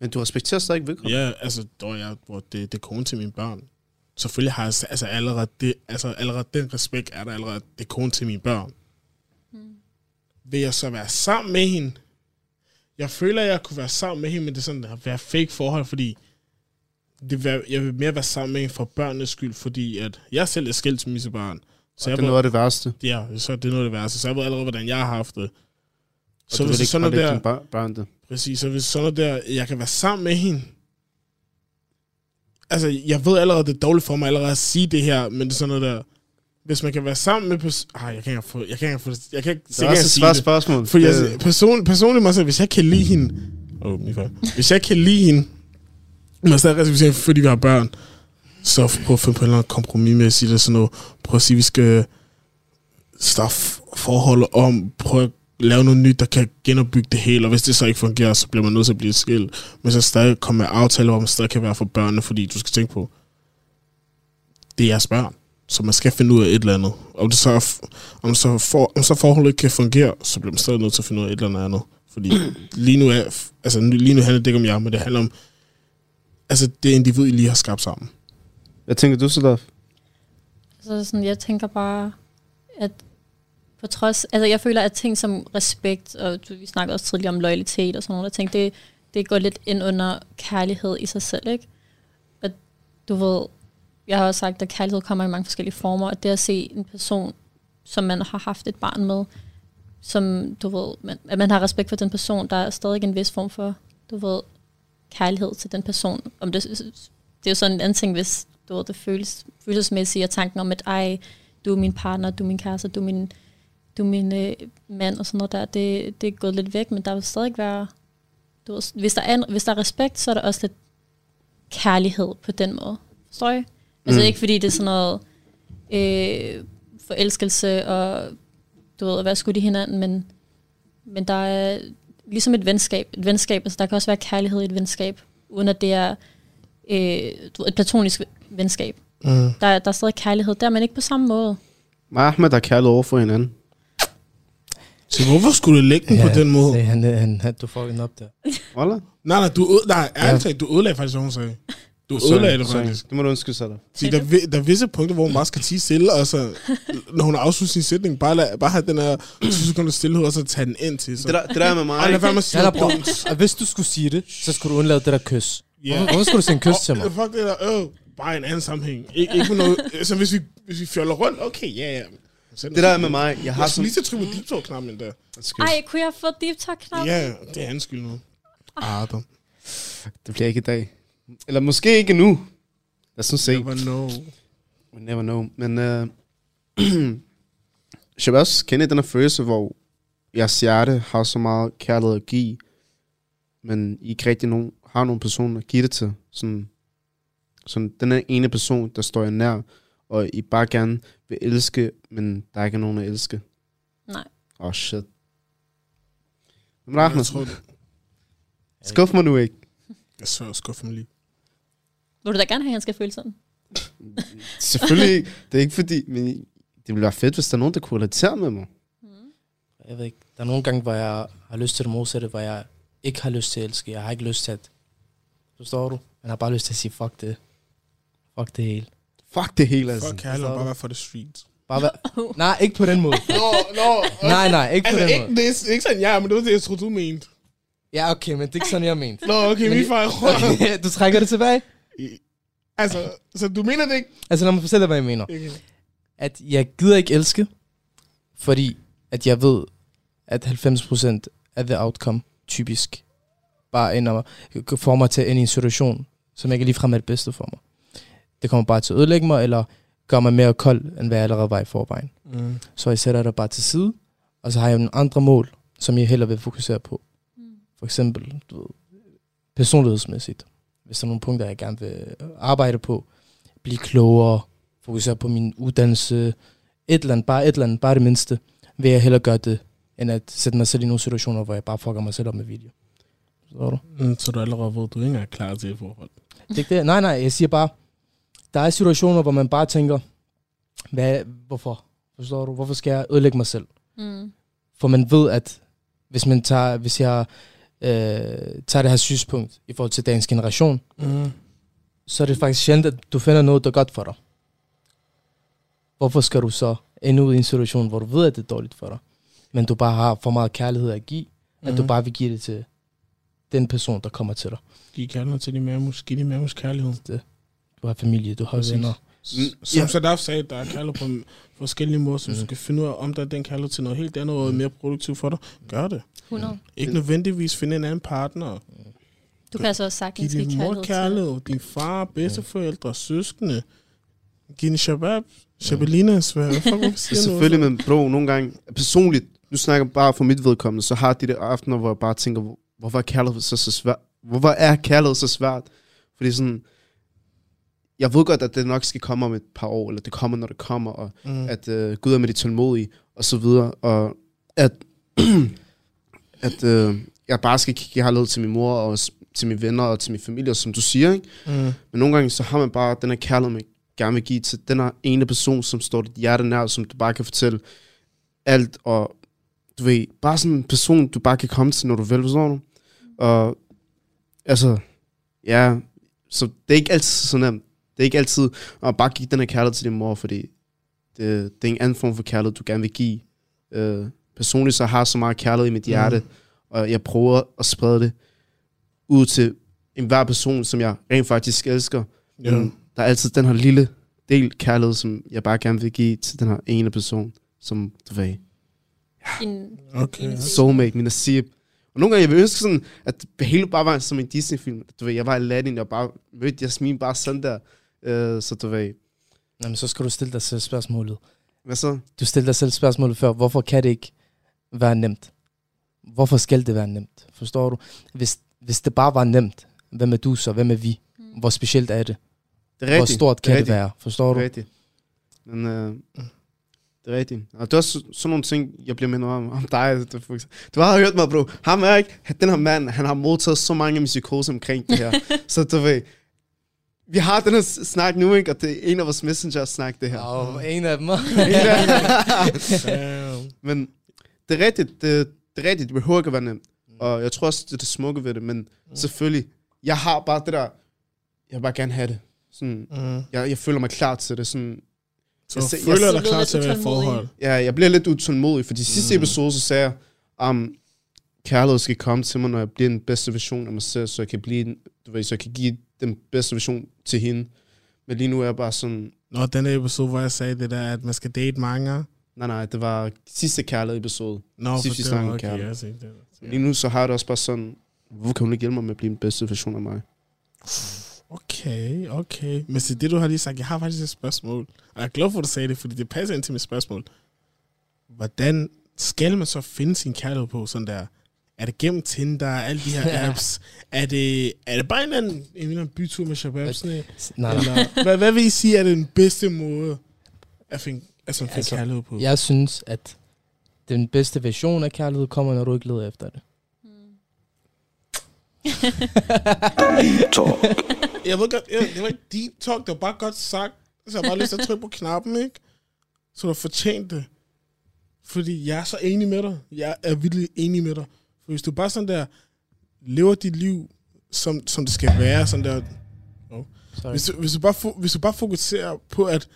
Men du respekterer stadig ikke vedkommende. Ja, altså, dog, jeg, hvor det, det er kone til mine børn. Selvfølgelig har jeg altså, allerede, det, altså, allerede den respekt er der allerede, det er kone til mine børn. Mm. Vil jeg så være sammen med hende? Jeg føler, at jeg kunne være sammen med hende, men det er sådan at være fake forhold, fordi det vil, jeg vil mere være sammen med hende for børnenes skyld, fordi at jeg selv er skilt til mine børn. Så det er noget af det værste. ja, så er det noget af det værste. Så jeg ved allerede, hvordan jeg har haft det. Og Så hvis sådan noget der, børn det. Præcis, så hvis sådan noget der, jeg kan være sammen med hende. Altså, jeg ved allerede, det er dårligt for mig allerede at sige det her, men det er sådan noget der, hvis man kan være sammen med... Pers- Ej, jeg kan ikke få... Jeg kan ikke få... Jeg kan ikke, Det er også et svært spørgsmål. For jeg, person, personligt mig selv, hvis jeg kan lide hende... Åh, oh, min fejl. Hvis jeg kan lide hende, men stadig respektere, fordi vi har børn, så prøv at finde på en eller anden kompromis med at sige det sådan noget. Prøv at sige, vi skal starte forholdet om, prøv at lave noget nyt, der kan genopbygge det hele, og hvis det så ikke fungerer, så bliver man nødt til at blive skilt. Men så stadig komme med aftaler, hvor man stadig kan være for børnene, fordi du skal tænke på, det er jeres børn. Så man skal finde ud af et eller andet. Om, det så, om, så, for, om så forholdet ikke kan fungere, så bliver man stadig nødt til at finde ud af et eller andet. Fordi lige nu, er, altså, lige nu handler det ikke om jer, men det handler om altså, det individ, I lige har skabt sammen. Hvad tænker du, Sadaf? Så sådan, jeg tænker bare, at på trods, altså jeg føler, at ting som respekt, og du, vi snakkede også tidligere om loyalitet og sådan nogle ting, det, det går lidt ind under kærlighed i sig selv, ikke? At du ved, jeg har også sagt, at kærlighed kommer i mange forskellige former, og det at se en person, som man har haft et barn med, som du ved, man, at man har respekt for den person, der er stadig en vis form for, du ved, kærlighed til den person. Om det, det er jo sådan en anden ting, hvis du ved, det føles, følelsesmæssigt, og tanken om, at ej, du er min partner, du er min kæreste, du er min, du er min øh, mand og sådan noget der, det, det er gået lidt væk, men der vil stadig være, du ved, hvis, der er, hvis der er respekt, så er der også lidt kærlighed på den måde. Forstår I? Altså Mm. ikke fordi det er sådan noget øh, forelskelse og du ved, være skudt i hinanden, men, men der er ligesom et venskab. Et venskab, altså der kan også være kærlighed i et venskab, uden at det er øh, et platonisk venskab. Mm. Der, er- der er stadig kærlighed, der er man ikke på samme måde. Ahmed har kærlighed over for hinanden. Så hvorfor skulle du lægge den på den måde? Se, han, han, han, du får den op der. Wallah. Nej, nej, du, nej ærligt talt, du ødelagde faktisk, hvad hun sagde. Du ødelagde det faktisk. Det må du undskylde. Så der, er vi- der er visse punkter, hvor hun bare skal tige stille, og så, når hun har afsluttet sin sætning, bare, lad, bare have den her 20 sekunder stillhed, og så tage den ind til. Så. Det der, det der er med mig. Ej, lad være med at sige dumt. Og hvis du skulle sige det, så skulle du undlade det der kys. Ja. Hvorfor, hvorfor skulle du sige en kys til mig? Fuck det der, øh, bare i en anden sammenhæng. Ik- ikke noget, så hvis vi, hvis vi fjoller rundt, okay, ja, ja. Det der er med mig. Jeg Jeg har har sådan... lige til at trykke på deep talk knappen der. Ej, kunne jeg få deep talk knap? Ja, det er hans skyld nu. Adam. Det bliver ikke i dag. Eller måske ikke nu. Lad os nu se. Never know. We never know. Men øh, jeg vil også kende den her følelse, hvor jeres hjerte har så meget kærlighed at give, men I ikke rigtig nogen, har nogen person at give det til. Sådan, sådan den er ene person, der står jer nær, og I bare gerne vil elske, men der er ikke nogen at elske. Nej. Åh, oh, shit. Men det. skuff mig nu ikke. Jeg så skuffer mig lige. Vil du da gerne have, at han skal føle sådan? Selvfølgelig ikke. Det er ikke fordi, men det ville være fedt, hvis der er nogen, der kunne relatere med mig. Jeg ved ikke, der er nogle gange, hvor jeg har lyst til det modsatte, hvor jeg ikke har lyst til at elske. Jeg har ikke lyst til at... Forstår du? Man har bare lyst til at sige, fuck det. Fuck det hele. Fuck det hele, altså. Fuck kærlighed, bare være for the streets. Bare vær... Nej, ikke på den måde. Nå, nå. nej, nej, ikke på Altså, den ikke, måde. det er ikke sådan, ja, men det var det, jeg troede, du mente. Ja, okay, men det er ikke sådan, jeg mente. Nå, okay, min fejl. du trækker det tilbage? Altså, så du mener det ikke? Altså, lad mig fortælle dig, hvad jeg mener. Okay. At jeg gider ikke elske, fordi at jeg ved, at 90% af the outcome, typisk, bare ender får mig til at ende i en situation, som ikke ligefrem er det bedste for mig. Det kommer bare til at ødelægge mig, eller gør mig mere kold, end hvad jeg allerede var i forvejen. Mm. Så jeg sætter det bare til side, og så har jeg nogle andre mål, som jeg hellere vil fokusere på. Mm. For eksempel, du ved, personlighedsmæssigt. Hvis der er nogle punkter, jeg gerne vil arbejde på, blive klogere, fokusere på min uddannelse, et eller andet, bare et eller andet, bare det mindste, vil jeg hellere gøre det, end at sætte mig selv i nogle situationer, hvor jeg bare fucker mig selv op med video. Forstår du? Mm, så du allerede ved, du ikke engang er klar til et forhold. Det er det. Nej, nej, jeg siger bare, der er situationer, hvor man bare tænker, hvad, hvorfor? Forstår du? Hvorfor skal jeg ødelægge mig selv? Mm. For man ved, at hvis man tager, hvis jeg øh, tager det her synspunkt i forhold til dagens generation, Mm. så er det faktisk sjældent, at du finder noget, der er godt for dig. Hvorfor skal du så ende ud i en situation, hvor du ved, at det er dårligt for dig, men du bare har for meget kærlighed at give, mm. at du Mhm. bare vil give det til den person, der kommer til dig. Giv kærlighed til de mamus. Giv de mamus kærlighed. Du har familie, du har Præcis. venner. Mm, Som ja. Sadaf sagde, der er kærlighed på forskellige måder, så du Mhm. skal finde ud af, om der er den kærlighed til noget helt andet, og mere produktivt for dig. Gør det. 100. Ikke nødvendigvis finde en anden partner. Du kan altså også sagtens give din mor kærlighed din far, bedsteforældre, søskende. Giv en shabab, shabelinas, hvad fuck, du selvfølgelig, men bro, nogle gange, personligt, nu snakker jeg bare for mit vedkommende, så har de der aftener, hvor jeg bare tænker, hvor- hvorfor er kærlighed så, så svært? Hvorfor er kærlighed så svært? Fordi sådan, jeg ved godt, at det nok skal komme om et par år, eller det kommer, når det kommer, og Mm. at øh, Gud er med de tålmodige, og så videre, og at, at øh, jeg bare skal kigge kærlighed til min mor, og til mine venner, og til min familie, som du siger, ikke? Mm. Men nogle gange, så har man bare den her kærlighed, man gerne vil give til den her ene person, som står dit hjerte nær, som du bare kan fortælle alt, og du ved, bare sådan en person, du bare kan komme til, når du vil, forstår du? Og altså, ja, så det er ikke altid så nemt. Det er ikke altid at bare give den her kærlighed til din mor, fordi det, det er en anden form for kærlighed, du gerne vil give. Øh, personligt så har jeg så meget kærlighed i mit hjerte, mm. og jeg prøver at sprede det ud til enhver person, som jeg rent faktisk elsker. Ja. Men der er altid den her lille del kærlighed, som jeg bare gerne vil give til den her ene person, som du ved, din, Okay. soulmate, min nasib. Og nogle gange, jeg vil ønske sådan, at det hele bare var som en Disney-film. Du ved, jeg var i Aladdin, jeg bare mødte Jasmin bare sådan der. Uh, så du ved, Jamen, så skal du stille dig selv spørgsmålet. hvad så? Du stillede dig selv spørgsmålet før, hvorfor kan det ikke være nemt? Hvorfor skal det være nemt? Forstår du? Hvis, hvis det bare var nemt, hvem er du så? Hvem er vi? Hvor specielt er det? Det er Hvor rigtigt. stort kan det, rigtigt. være? Forstår Det du? er rigtigt. Men uh, det er rigtigt. Og det er også sådan nogle ting, jeg bliver mindet om, om dig. Du, du har hørt mig, bro. Ham er ikke, den her mand, han har modtaget så mange psykose omkring det her. så du ved, vi har den her snak nu, ikke? Og det er en af vores messenger-snak, det her. Og en af dem. Men det er rigtigt, det, det er rigtigt, det behøver ikke at være nemt. Og jeg tror også, det er det smukke ved det, men mm. selvfølgelig, jeg har bare det der, jeg vil bare gerne have det. Sådan, Mm. jeg, jeg føler mig klar til det. Sådan, Så Jeg føler jeg dig klar til at være forhold. ja, jeg bliver lidt utålmodig, fordi sidste Mm. episode, så sagde jeg, um, kærlighed skal komme til mig, når jeg bliver den bedste version af mig selv, så jeg kan, blive, du ved, så jeg kan give den bedste version til hende. Men lige nu er jeg bare sådan, Nå, den der episode, hvor jeg sagde det der, at man skal date mange. nej nej, det var sidste kærlighed episode. Nå, for Sidst vi det okay, kærlighed. jeg ser det. Lige nu så har jeg det også bare sådan, hvorfor kan hun ikke hjælpe mig med at blive den bedste version af mig? Okay, okay. Men så det, du har lige sagt, jeg har faktisk et spørgsmål. Og jeg er glad for, at du sagde det, fordi det passer ind til mit spørgsmål. Hvordan skal man så finde sin kærlighed på sådan der? Er det gennem Tinder, alle de her apps? er, det, er det bare en eller anden, en eller anden bytur med shabab? Sådan, nej, nej. eller, hvad, hvad vil I sige er den bedste måde at finde, altså, at finde Altså, kærlighed på? Jeg synes, at den bedste version af kærlighed kommer, når du ikke leder efter det. Jeg ved godt, jeg, det var ikke deep talk, det var bare godt sagt. Så jeg bare lyst til at trykke på knappen, ikke? Så du har fortjent det. Fordi jeg er så enig med dig. Jeg er virkelig enig med dig. For hvis du bare sådan der, lever dit liv, som, som det skal være, sådan der, Sorry. hvis du, hvis, du bare, hvis du bare fokuserer på at,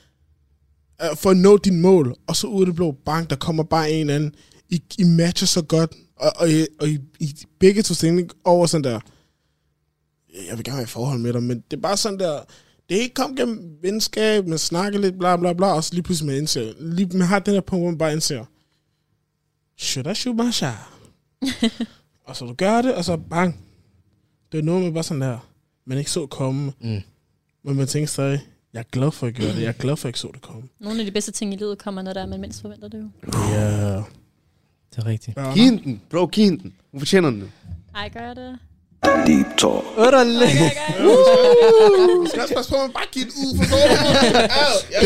at for at nå din mål, og så ud af det blå bank, der kommer bare en eller anden, I, I matcher så godt, og, og, I, og I, I begge to stilling over sådan der, jeg vil gerne have et forhold med dig, men det er bare sådan der, det er ikke kommet gennem venskab, man snakker lidt, bla bla bla, og så lige pludselig man indser, lige, man har den der punkt, hvor man bare indser, should I shoot my shot? og så du gør det, og så bang. Det er noget med bare sådan der, man ikke så komme, Mm. men man tænker stadig, jeg er glad for at gøre det, jeg er glad for at jeg ikke så det komme. Nogle af de bedste ting i livet kommer, når der er, man mindst forventer det jo. Ja. Det er rigtigt. Yeah. Giv den, bro, giv den. Hun fortjener den. Ej, gør jeg det? Deep Talk. Du skal også passe på, at man bare giver det ud, forstår du?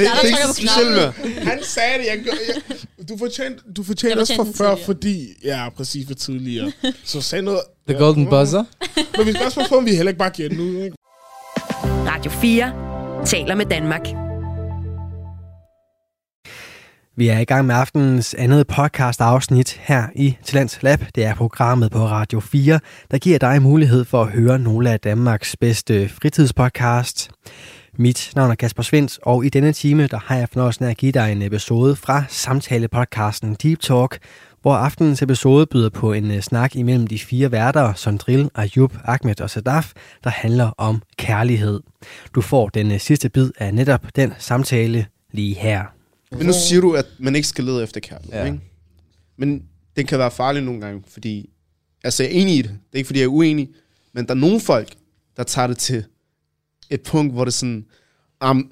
Det, er ikke specielt han sagde det, jeg, gør- jeg, du fortjente, du fortjente også for før, den fordi, ja, præcis for tidligere. Så sag noget. The Golden Buzzer. Men vi skal også passe på, om vi heller ikke bare giver den ud, ikke? Radio 4 taler med Danmark. Vi er i gang med aftenens andet podcast afsnit her i Talents Lab. Det er programmet på Radio 4, der giver dig mulighed for at høre nogle af Danmarks bedste fritidspodcasts. Mit navn er Kasper Svens, og i denne time der har jeg fornøjelsen af at give dig en episode fra samtalepodcasten Deep Talk, hvor aftenens episode byder på en øh, snak imellem de fire værter, Sondril, Ayub, Ahmed og Sadaf, der handler om kærlighed. Du får den øh, sidste bid af netop den samtale lige her. Men nu siger du, at man ikke skal lede efter kærlighed, Ja. ikke? Men den kan være farlig nogle gange, fordi... Altså, jeg er enig i det. Det er ikke, fordi jeg er uenig. Men der er nogle folk, der tager det til et punkt, hvor det er sådan... Um,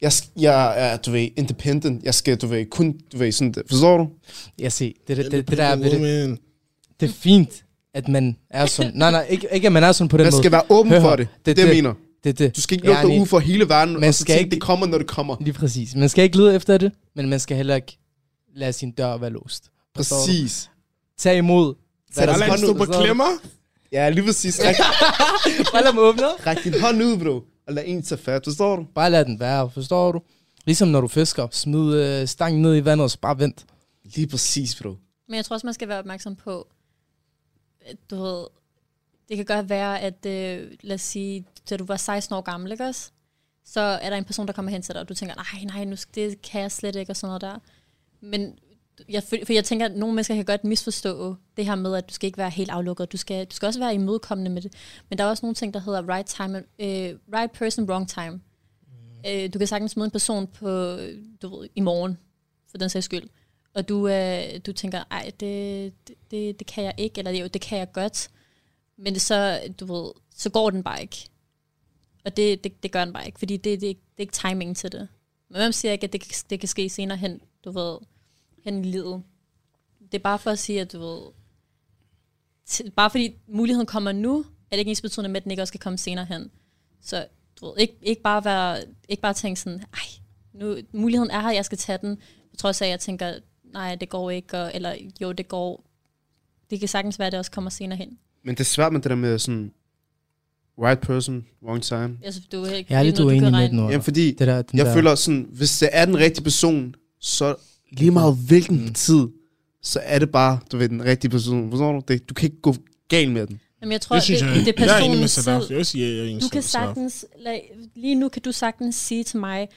jeg, jeg er, du ved, independent. Jeg skal, du ved, kun, du ved, sådan... Forstår du? Jeg ser, det, det, det, det der er ved det, det er fint, at man er sådan. Nej, nej, ikke, ikke at man er sådan på den Man måde. skal være åben Hør for det. Det, Det- det, det, jeg det- mener. Det, det. Du skal ikke lukke dig Yani, ud for hele verden, man og så skal tænke, ikke- det kommer, når det kommer. Lige præcis. Man skal ikke lede efter det, men man skal heller ikke lade sin dør være låst. Præcis. Tag imod. Bare lad den stå på klemmer. Ja, lige præcis. Bare lad dem åbne. ræk din hånd ud, bro. Og lad en tage fat. Forstår du? Bare lad den være, forstår du? Ligesom når du fisker. Smid øh, stangen ned i vandet, og så bare vent. Lige præcis, bro. Men jeg tror også, man skal være opmærksom på, at du ved, det kan godt være, at øh, lad os sige, da du var 16 år gammel, ikke også? Så er der en person, der kommer hen til dig, og du tænker, nej, nej, nu skal, det kan jeg slet ikke, og sådan noget der. Men jeg, for jeg tænker, at nogle mennesker kan godt misforstå det her med, at du skal ikke være helt aflukket. Du skal, du skal også være imødekommende med det. Men der er også nogle ting, der hedder right time, øh, right person, wrong time. Mm. Øh, du kan sagtens møde en person på, du ved, i morgen, for den sags skyld og du, øh, du tænker, ej, det, det, det kan jeg ikke, eller jo, det kan jeg godt, men så, du ved, så går den bare ikke. Og det, det, det gør den bare ikke, fordi det, det, det er ikke timing til det. Men hvem siger ikke, at det, kan- det kan ske senere hen, du ved, hen i livet. Det er bare for at sige, at du ved, t- bare fordi muligheden kommer nu, er det ikke ens betydende med, at den ikke også skal komme senere hen. Så du ved, ikke, ikke, bare være, ikke bare tænke sådan, ej, nu, muligheden er her, jeg skal tage den, på trods af, at jeg tænker, nej, det går ikke, og, eller jo, det går. Det kan sagtens være, at det også kommer senere hen. Men det er svært med det der med sådan... Right person, wrong time. Altså, du er ikke Jeg er lidt uenig med den ord. Jamen, fordi Det der, den jeg der, føler sådan, hvis det er den rigtige person, så lige meget hvilken Mm. tid, så er det bare, du ved, den rigtige person. Forstår du? Det, du kan ikke gå galt med den. Jamen, jeg tror, Det synes det, jeg. det er jeg er personen med selv. Jeg vil sige, jeg er enig Du kan sagtens, lad, lige nu kan du sagtens sige til mig,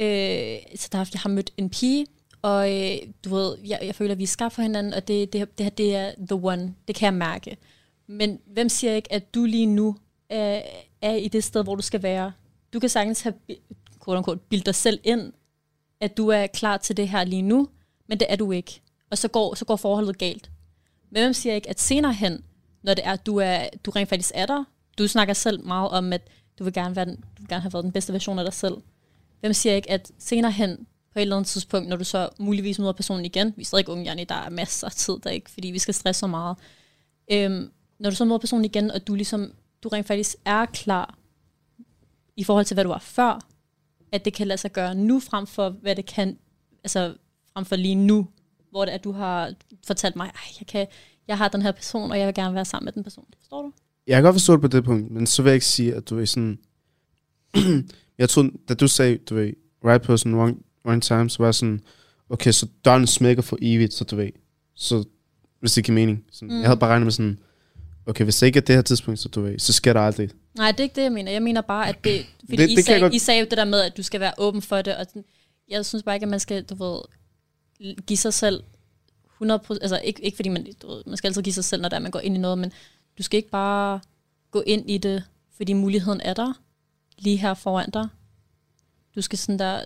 øh, Sadaf, jeg har mødt en pige, og øh, du ved, jeg, jeg føler, at vi er skabt for hinanden, og det, det, det her, det er the one. Det kan jeg mærke. Men hvem siger ikke, at du lige nu er, er i det sted, hvor du skal være? Du kan sagtens have quote unquote, bildt dig selv ind, at du er klar til det her lige nu, men det er du ikke. Og så går, så går forholdet galt. Men hvem siger ikke, at senere hen, når det er, at du, er, du rent faktisk er der, du snakker selv meget om, at du vil gerne, være den, du vil gerne have været den bedste version af dig selv. Hvem siger ikke, at senere hen, på et eller andet tidspunkt, når du så muligvis møder personen igen, vi er stadig unge, Janne, der er masser af tid der ikke, fordi vi skal stresse så meget. Øhm, når du så møder personen igen, og du ligesom, du rent faktisk er klar i forhold til, hvad du var før, at det kan lade sig gøre nu, frem for hvad det kan, altså frem for lige nu, hvor det er, at du har fortalt mig, at jeg, kan, jeg har den her person, og jeg vil gerne være sammen med den person. Forstår du? Jeg kan godt forstå det på det punkt, men så vil jeg ikke sige, at du er sådan... jeg tror, da du sagde, du ved, right person, wrong, wrong time, så var jeg sådan, okay, så døren smækker for evigt, så du ved, så hvis det giver mening. Sådan, mm. Jeg havde bare regnet med sådan, okay, hvis ikke er det her tidspunkt, så du ved, så sker der aldrig. Nej, det er ikke det, jeg mener. Jeg mener bare, at det... Fordi Det- I, det sagde, godt- I sagde jo det der med, at du skal være åben for det, og sådan, jeg synes bare ikke, at man skal, du ved, give sig selv 100 altså ikke, ikke fordi man, du ved, man skal altid give sig selv, når det er, man går ind i noget, men du skal ikke bare gå ind i det, fordi muligheden er der, lige her foran dig. Du skal sådan der,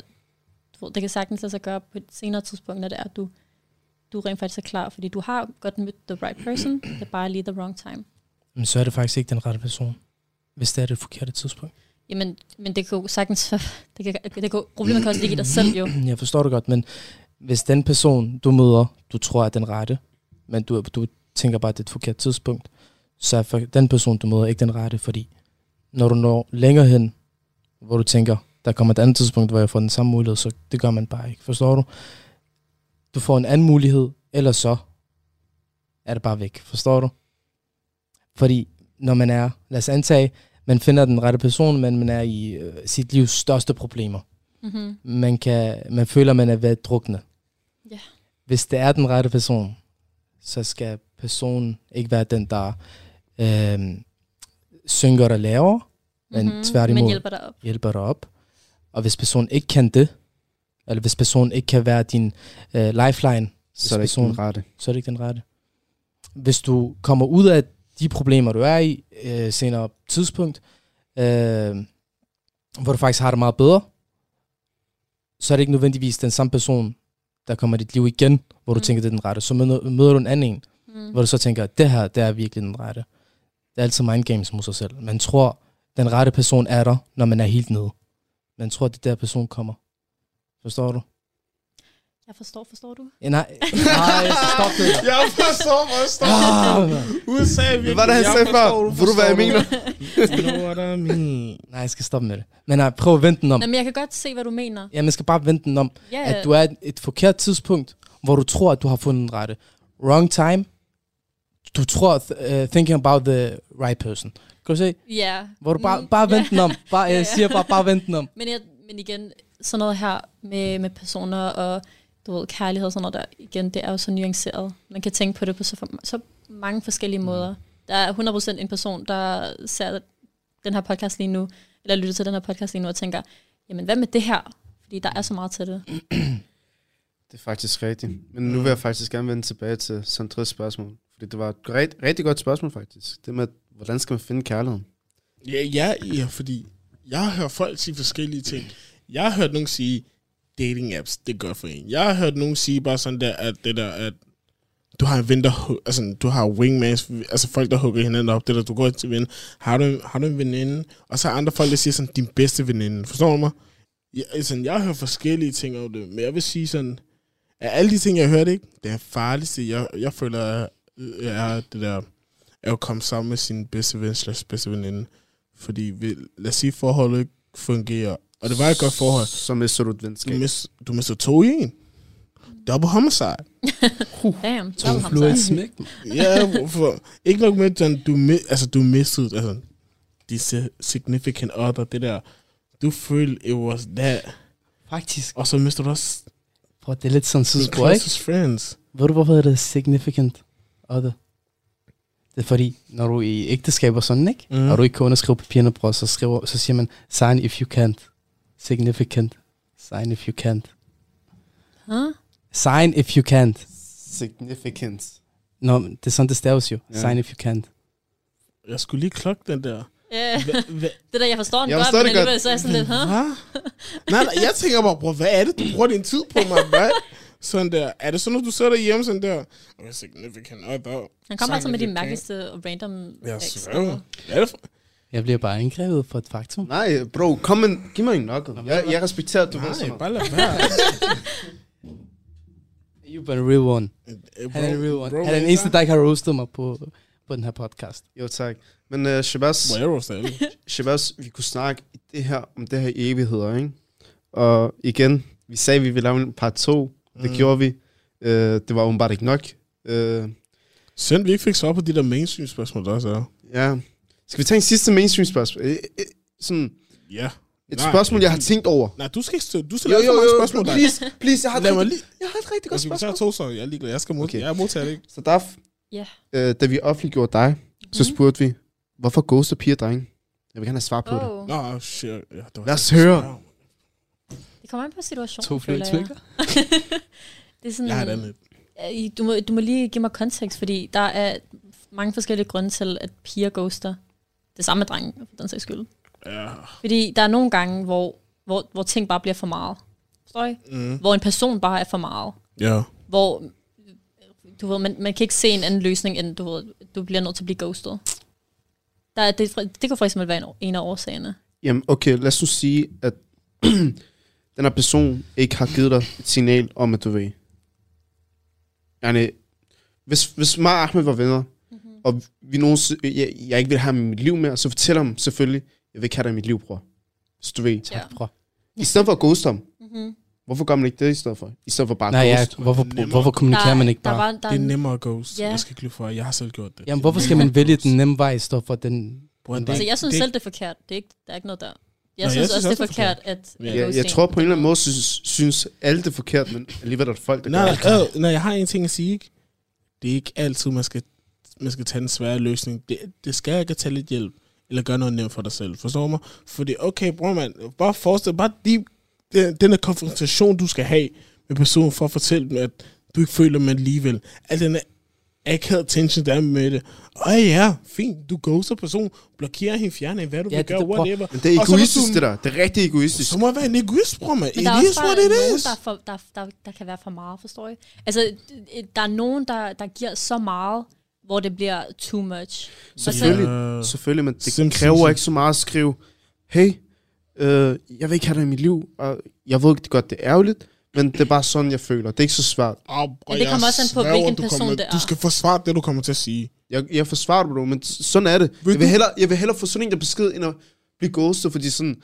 du ved, det kan sagtens lade sig gøre på et senere tidspunkt, når det er, at du, du rent faktisk er klar, fordi du har godt mødt the right person, det er bare lige the wrong time. Men så er det faktisk ikke den rette person, hvis det er det forkerte tidspunkt. Jamen, men det kan jo sagtens... Det kan, det kan, problemet kan også ligge i dig selv, jo. Jeg forstår det godt, men hvis den person, du møder, du tror er den rette, men du, du tænker bare, at det er et forkert tidspunkt, så er for- den person, du møder, ikke den rette, fordi når du når længere hen, hvor du tænker, der kommer et andet tidspunkt, hvor jeg får den samme mulighed, så det gør man bare ikke. Forstår du? Du får en anden mulighed, eller så er det bare væk. Forstår du? Fordi når man er, lad os antage, man finder den rette person, men man er i øh, sit livs største problemer Mm-hmm. man, kan, man føler, man er ved at drukne. Ja. Hvis det er den rette person, så skal personen ikke være den, der øh, synker dig lavere, men Mhm. tværtimod Men hjælper dig op. hjælper dig op. Og hvis personen ikke kan det, eller hvis personen ikke kan være din øh, lifeline, Så er det ikke personen- den rette. så er det ikke den rette. Hvis du kommer ud af de problemer, du er i øh, senere tidspunkt, øh, hvor du faktisk har det meget bedre, så er det ikke nødvendigvis den samme person, der kommer i dit liv igen, hvor du Mm. tænker, det er den rette. Så møder, møder du en anden en, Mm. hvor du så tænker, det her, det er virkelig den rette. Det er altid mind games mod sig selv. Man tror, den rette person er der, når man er helt nede. Man tror, det er der person kommer. Forstår du? Jeg forstår, forstår du? Ja, nej, nej, stop det. Jeg forstår, hvor står Ah. USA er Hvad var det, han sagde før? forstår, Ved du, hvad jeg mener? You know what I mean. Nej, jeg skal stoppe med det. Men nej, prøv at vente den om. Jamen, jeg kan godt se, hvad du mener. Ja, man skal bare vente den om, Ja, at du er et, et forkert tidspunkt, hvor du tror, at du har fundet den rette. Wrong time. Du tror, th- uh, thinking about the right person. Kan du se? ja. Hvor du bare, Mm, bare ja. vente den om. Bare, jeg siger bare, bare vente den om. Men, jeg, men igen, sådan noget her med, med personer og du ved, kærlighed og sådan noget der, igen, det er jo så nuanceret. Man kan tænke på det på så, for, så mange forskellige Mm. måder. Der er 100% en person, der ser den her podcast lige nu, eller lytter til den her podcast lige nu og tænker, jamen hvad med det her? Fordi der er så meget til det. Det er faktisk rigtigt. Men nu vil jeg faktisk gerne vende tilbage til Sandres spørgsmål. Fordi det var et rigt, rigtig godt spørgsmål faktisk. Det med, hvordan skal man finde kærligheden? Ja, ja, ja, fordi jeg har hørt folk sige forskellige ting. Jeg har hørt nogen sige, dating apps, det gør for en. Jeg har hørt nogen sige bare sådan der, at det der, at du har vinter, altså du har wingmans, altså folk, der hugger hinanden op, det der, du går til ven, har du, har du en veninde? Og så er andre folk, der siger sådan, din bedste veninde, forstår du mig? Altså, jeg, sådan, jeg hører forskellige ting om det, men jeg vil sige sådan, af alle de ting, jeg hørte, ikke, det er farligste, jeg, jeg føler, er, er det der, er at komme sammen med sin bedste ven, slags bedste veninde. Fordi, vi, lad os sige, forholdet ikke fungerer, og det var et godt forhold, Så mister du et du, venskab. mis, du mister to i en. Double homicide. Damn, To så. smæk. Ja, hvorfor? Ikke nok med, at du, altså, du mistede altså, de si- significant other, det der. Du følte, it was that. Faktisk. Og så mister du også Prøv, det er lidt sådan sidespor, ikke? closest friends. Ved du, hvorfor er det significant other? Det er fordi, når du er i ægteskab og sådan, ikke? Mm. Mm. Og du ikke kan underskrive papirerne, bror, så, skriver, så siger man, sign if you can't. Significant. Sign if you can't. Huh? Sign if you can't. Significance. Nå, men det er sådan, det staves jo. Ja. Sign if you can't. Jeg skulle lige klokke den der. Ja, Hva- hva- det der, jeg forstår den Jeg godt, forstår men det godt. alligevel så er jeg sådan lidt, huh? Hvad? nej, nej, jeg tænker bare, bror, hvad er det, du bruger din tid på, mig, bro? Sådan der. Er det sådan, at du sidder derhjemme sådan der? Okay, significant other. Han kommer altså med de Significant. mærkeligste og random Jeg sværger. Hvad er det for? Jeg bliver bare angrebet for et faktum. Nej, bro, kom med, giv mig en knuckle. Jeg, jeg respekterer, at du ved Nej, sådan noget. bare lad være. You've been a real one. Eh, Han er en real one. bro, Han er den eneste, der ikke har roastet mig på, på den her podcast. Jo, tak. Men uh, Shabazz, stadig? Shabazz, vi kunne snakke i det her, om det her i evigheder, ikke? Og igen, vi sagde, at vi ville lave en part 2. Det Mm. gjorde vi. Øh, det var åbenbart ikke nok. Øh, Send vi ikke fik svar på de der mainstream spørgsmål, der også er. ja. Skal vi tage en sidste mainstream spørgsmål? Øh, øh, sådan Ja. et Nej, spørgsmål, jeg har det- tænkt over. Nej, du skal ikke. Du stiller alt for mange spørgsmål, der. please, please, jeg har, et rigtig, jeg har et rigtig godt spørgsmål. to så. Jeg er ligeglad. Jeg skal modtage. Okay. Jeg modtager det ikke. Så der, Ja. øh, da vi offentliggjorde dig, så Mhm. spurgte vi, hvorfor ghoster piger drenge? Jeg vil gerne have svar på det. Oh. Nå, shit. Ja, det var Lad os høre. Det kommer an på situationen, To fløde jeg. det er sådan, Jeg har et andet. Øh, Du må, du må lige give mig kontekst, fordi der er mange forskellige grunde til, at piger ghoster. Det samme med drenge, for den sags skyld. Ja. Fordi der er nogle gange, hvor, hvor, hvor ting bare bliver for meget. Forstår I? Mm. Hvor en person bare er for meget. Ja. Hvor du ved, man, man kan ikke se en anden løsning, end du, ved, du bliver nødt til at blive ghostet. Der, er- det, det kan for eksempel være en, en af årsagerne. Jamen, okay, lad os nu sige, at den her person ikke har givet dig et signal om, at du ved. Yani, hvis, hvis mig og Ahmed var venner. Og vi nogen, jeg, jeg ikke vil have mit liv mere, så fortæl ham selvfølgelig, jeg vil ikke have dig i mit liv, bror. Så du ved. Ja. Bror. I stedet for at ghoste ham, Mm-hmm. hvorfor gør man ikke det i stedet for? I stedet for bare at Nej, ja, ghost. hvorfor, Nemmere. hvorfor kommunikerer man ikke der bare? var, der Det er nemmere at ghost. Ja. Jeg skal ikke for. Jeg har selv gjort det. Jamen, hvorfor skal man vælge den nemme vej i stedet for den... Bror, det, Altså, jeg synes det, selv, det er forkert. Det er ikke, der er ikke noget der. Jeg jeg synes synes også, det er også, det er forkert, at... Ja. Jeg, jeg tror på en eller anden måde, synes, synes alle det er forkert, men alligevel er der folk, der Nej, gør det. nej, jeg har en ting at sige, ikke? Det er ikke altid, man skal, man skal tage den svære løsning. Det, det skal ikke tage lidt hjælp, eller gøre noget nemt for dig selv. Forstår du mig? Fordi, okay, bror man, bare forestil bare de, den, den her konfrontation, du skal have med personen, for at fortælle dem, at du ikke føler dem alligevel. Al den akavet tension, der er med det. Og ja, fint, du ghoster personen, blokerer hende, fjerner hende, hvad du Ja, vil det- gøre, whatever. Men det er egoistisk, du- det der. Det er rigtig egoistisk. Så må jeg være en egoist, bror, man. Men der er også bare nogen, der, er for, der, der, der kan være for meget, forstår I? Altså, der er nogen, der, der giver så meget, hvor det bliver too much. Selvfølgelig, Øh, selvfølgelig, men det Simpsons. kræver ikke så meget at skrive, hey, øh, jeg vil ikke have dig i mit liv, og jeg ved ikke godt, det er ærgerligt, men det er bare sådan, jeg føler. Det er ikke så svært. Oh, bro, Men det kommer også an på, hvilken du person kommer, det er. Du skal forsvare det, du kommer til at sige. Jeg, jeg forsvarer det, bro, men sådan er det. Vil Jeg vil, hellere, jeg vil hellere få sådan en der besked, end at blive ghostet, fordi sådan,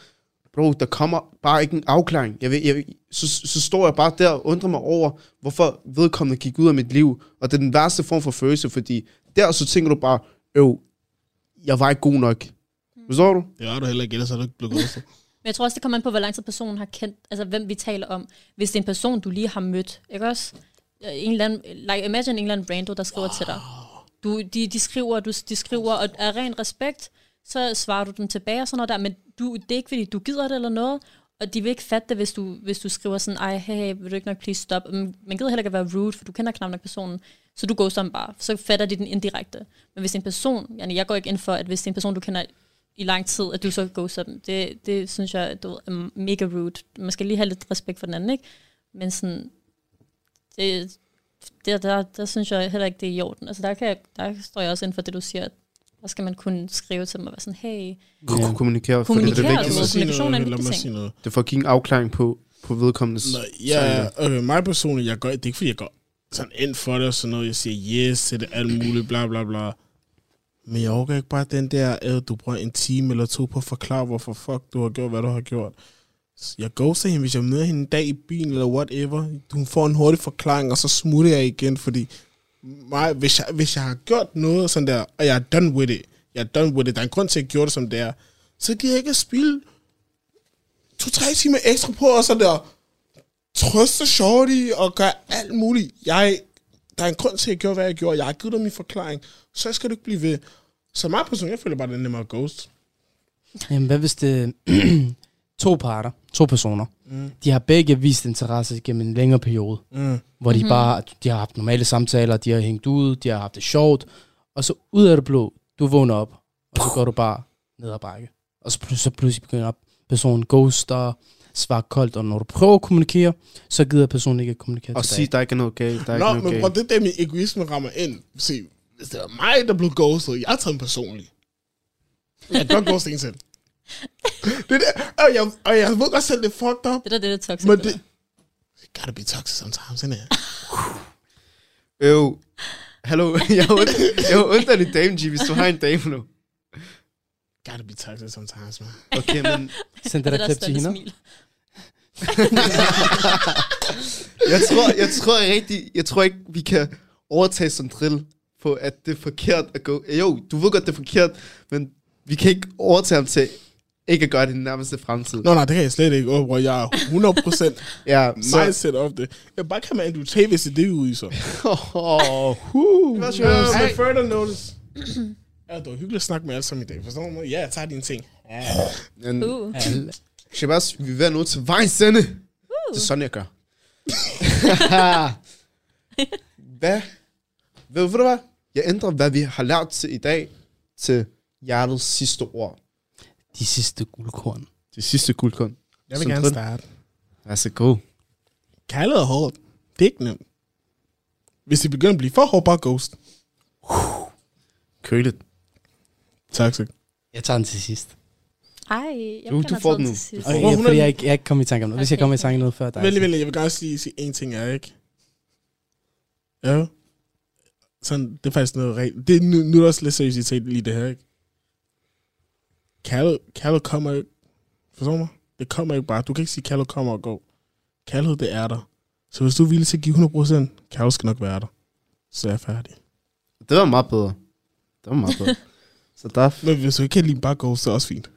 bro, der kommer bare ikke en afklaring. Jeg vil, jeg, så, så står jeg bare der og undrer mig over, hvorfor vedkommende gik ud af mit liv, og det er den værste form for følelse, fordi der så tænker du bare, øv, jeg var ikke god nok. Forstår du? Det var du heller ikke, ellers har du ikke blevet ghostet. Men jeg tror også, det kommer an på, hvor lang tid personen har kendt, altså hvem vi taler om. Hvis det er en person, du lige har mødt, ikke også? En eller anden, like imagine en eller anden rando, der skriver wow. til dig. Du, de, de, skriver, du, de skriver, og af ren respekt, så svarer du dem tilbage og sådan noget der, men du, det er ikke, fordi du gider det eller noget, og de vil ikke fatte det, hvis du, hvis du skriver sådan, ej, hey, hey, vil du ikke nok please stop? Men Man gider heller ikke at være rude, for du kender knap nok personen, så du går sammen bare, så fatter de den indirekte. Men hvis det er en person, yani jeg går ikke ind for, at hvis det er en person, du kender i lang tid, at du så går sammen, det, det synes jeg du, er mega rude. Man skal lige have lidt respekt for den anden, ikke? Men sådan, det, der, der, der synes jeg heller ikke, det er i orden. Altså der, kan jeg, der står jeg også ind for det, du siger, at der skal man kunne skrive til dem og være sådan, hey, Ja. Kommunikere, for det er det Kommunikere, vigtigste. kommunikation er en vigtig ting. sige noget. Det er for at give en afklaring på, på vedkommendes Nå, ja, okay, mig personligt, jeg gør, det er ikke fordi, jeg går sådan ind for det og sådan noget. Jeg siger yes til det, alt muligt, bla bla bla. Men jeg overgår ikke bare den der, at du bruger en time eller to på at forklare, hvorfor fuck du har gjort, hvad du har gjort. Jeg går til hende, hvis jeg møder hende en dag i bilen eller whatever. Hun får en hurtig forklaring, og så smutter jeg igen, fordi mig, hvis, jeg, hvis jeg har gjort noget sådan der, og jeg er done with it, jeg er done with it, der er en grund til, at jeg gjorde det som det er, så gider jeg ikke at spille to-tre timer ekstra på, og sådan der trøste shorty og gøre alt muligt. Jeg, der er en grund til, at jeg gjorde, hvad jeg gjorde. Jeg har givet dig min forklaring, så skal du ikke blive ved. Så meget personligt, jeg føler bare, det er nemmere at ghost. Jamen, hvad hvis det to parter, to personer, Mm. de har begge vist interesse gennem en længere periode, Mm. hvor de Mhm. bare, de har haft normale samtaler, de har hængt ud, de har haft det sjovt, og så ud af det blå, du vågner op, og så går du bare ned ad bakke. Og så, så pludselig begynder op, personen ghoster, svarer koldt, og når du prøver at kommunikere, så gider personen ikke at kommunikere Og tilbage. sige, der ikke er noget galt. Der er Nå, ikke men noget bror, galt. det er der, min egoisme rammer ind. Se, hvis det var mig, der blev ghostet, jeg har taget den personligt. Jeg kan godt ghoste en selv. Det er det, og jeg, og jeg ved godt selv, det er fucked up. det der, det er toxic. Men det der. gotta be toxic sometimes, isn't it? Øv. Hallo, jeg har ondt- af din dame, G, hvis du har en dame nu. Gotta be toxic sometimes, man. Okay, men Send det dig der der klip til hende. Jeg tror, jeg tror rigtig, jeg tror ikke, vi kan overtage som drill på, at det er forkert at gå. Jo, du ved godt, det er forkert, men vi kan ikke overtage ham til ikke at gøre det i den nærmeste fremtid. Nå, nej, det kan jeg slet ikke. Oh, bro, jeg er 100% Ja, mindset of det. Jeg bare kan man du tage, hvis det er ude i så. Oh, huh. Hvad skal jeg Uh, sige? my further notice. ja, det var hyggeligt at snakke med alle sammen i dag. Forstår du? Ja, jeg tager dine ting. Men, Uh. Shabazz, vi er ved nu til vejens ende. Det er sådan, jeg gør. hvad? Ved, ved du hvad? Jeg ændrer, hvad vi har lært til i dag, til hjertets sidste ord. De sidste guldkorn. Det sidste guldkorn. Jeg vil Som gerne drill. starte. Vær så god. Kærlighed er hårdt. Det er ikke nemt. Hvis det begynder at blive for hårdt, bare ghost. Køligt. Tak, så. Jeg tager den til sidst. Ej, jeg Du- du får den nu. sidst. Okay, Hvor hun fordi er- jeg, ikke, jeg ikke kommet i tanke om noget. Hvis jeg Okay, kommer i tanke om noget før dig. Vælg, så- vælg. Jeg vil gerne sige, sige en ting, er ikke? Ja. Sådan, det er faktisk noget rent. Det, er- nu, nu er der også lidt seriøsitet lige det her, ikke? Kærlighed, kærlighed kommer ikke. Forstår du mig? Det kommer ikke bare. Du kan ikke sige, kærlighed kommer og går. Kærlighed, det er der. Så hvis du er villig til at give 100%, kærlighed skal nok være der. Så er jeg færdig. Det var meget bedre. Det var meget bedre. så der er Men hvis du ikke kan lide bare gå, så er det også fint.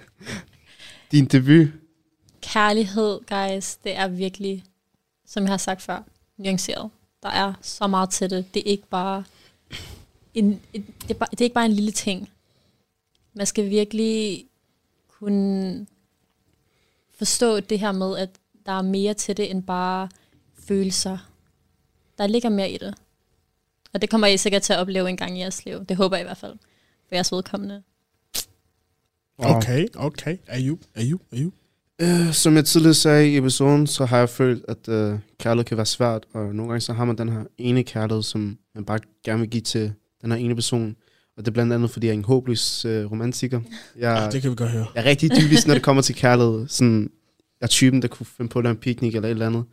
din debut. Kærlighed, guys, det er virkelig, som jeg har sagt før, nuanceret. Der er så meget til det. Det er ikke bare en, et, det, er bare, det er ikke bare en lille ting. Man skal virkelig kunne forstå det her med, at der er mere til det end bare følelser. Der ligger mere i det. Og det kommer I sikkert til at opleve en gang i jeres liv. Det håber jeg i hvert fald. For jeres vedkommende. Okay, okay. Er you, er you, er you? Øh, som jeg tidligere sagde i episoden, så har jeg følt, at øh, kærlighed kan være svært, og nogle gange så har man den her ene kærlighed, som man bare gerne vil give til den her ene person. Og det er blandt andet, fordi jeg er en håbløs øh, romantiker. Jeg, Ah, det kan vi godt høre. jeg er rigtig dybisk, når det kommer til kærlighed. Sådan, jeg er typen, der kunne finde på at lave en picnic eller et eller andet.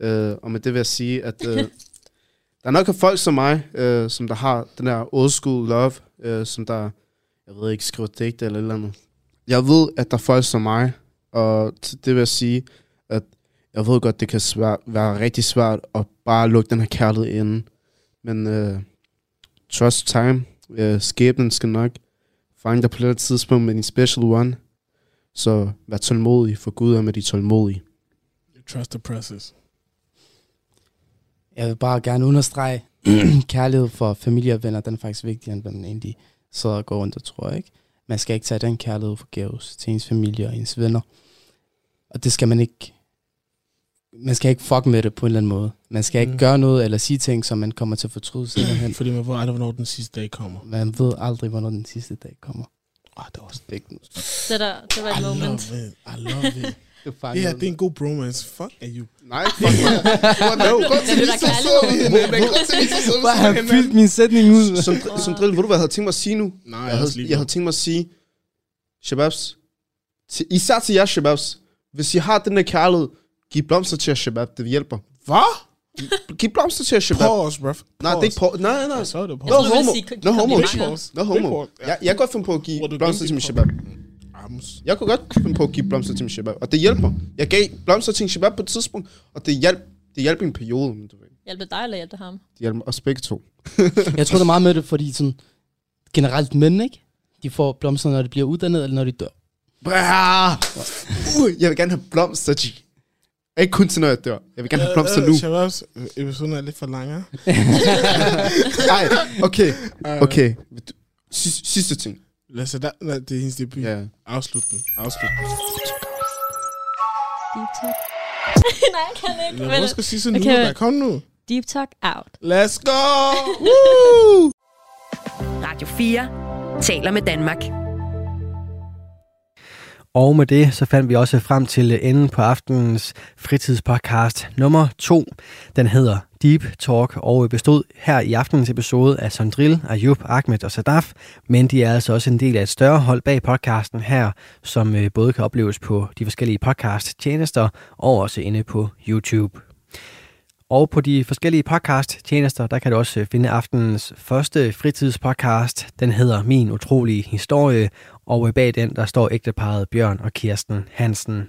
Øh, og med det vil jeg sige, at øh, der er nok af folk som mig, øh, som der har den der old school love, øh, som der, jeg ved ikke, skriver digte eller et eller andet. Jeg ved, at der er folk som mig, og det vil jeg sige, at jeg ved godt, det kan svært, være rigtig svært at bare lukke den her kærlighed inde. Men øh, trust time, øh, skæbnen skal nok fange dig på et eller andet tidspunkt med din special one. Så vær tålmodig, for Gud er med de tålmodige. Trust the process. Jeg vil bare gerne understrege, kærlighed for familie og venner, den er faktisk vigtigere, end hvad man egentlig sidder og går rundt og tror, ikke? Man skal ikke tage den kærlighed for gaves til ens familie og ens venner. Og det skal man ikke... Man skal ikke fuck med det på en eller anden måde. Man skal ikke Mm. gøre noget eller sige ting, som man kommer til at fortryde senere hen. Fordi man ved aldrig, hvornår den sidste dag kommer. Man ved aldrig, hvornår den sidste dag kommer. Ah, det var også er ikke Det, der, det var et I moment. love it. I love it. det det her, det er en god bromance. Fuck er you. Nej, fuck mig. No. Det er der kærlighed. Bare have fyldt min sætning ud. Som, som drill, ved du hvad jeg havde tænkt mig at sige nu? Nej, Jeg jeg, havde, jeg havde tænkt mig at sige, Shababs, til, især til jer Shababs, hvis I har den der kærlighed, giv blomster til Shabab, det hjælper. Hvad? Giv blomster til Shabab. Pause, bruv. Nej, det er ikke på. Nej, nej. Så er det No du ville homo. No homo. No homo. Pause. Jeg, jeg kan godt finde på at give blomster til min Shabab. Jeg kunne godt finde på at give blomster til min Shabab, og det hjælper. Jeg gav blomster til min Shabab på et tidspunkt, og det hjalp, det hjalp i en periode. Men du ved, Hjælpe dig eller hjælpe ham? det hjalp os begge to. Jeg tror, det er meget med det, fordi sådan, generelt mænd, ikke? De får blomster, når de bliver uddannet, eller når de dør. Uh, jeg vil gerne have blomster, G. Ikke kun til, når jeg dør. Jeg vil gerne have blomster nu. Shababs, episoden er lidt for lang, ja? Nej, okay. Okay. Sidste, sidste ting. Lad os da, nej, det er hendes debut. Ja. Afslut den. Afslut den. Deep talk. Nej, jeg kan ikke. Jeg Men, skal sige sådan Okay. nu, der. Kom nu. deep talk out. Let's go! Radio 4 taler med Danmark. Og med det, så fandt vi også frem til enden på aftenens fritidspodcast nummer 2. Den hedder Deep Talk og bestod her i aftenens episode af Sondril, Ayub, Ahmed og Sadaf. Men de er altså også en del af et større hold bag podcasten her, som øh, både kan opleves på de forskellige podcast-tjenester og også inde på YouTube. Og på de forskellige podcast-tjenester, der kan du også øh, finde aftenens første fritidspodcast. Den hedder Min Utrolige Historie, og øh, bag den, der står ægteparet Bjørn og Kirsten Hansen.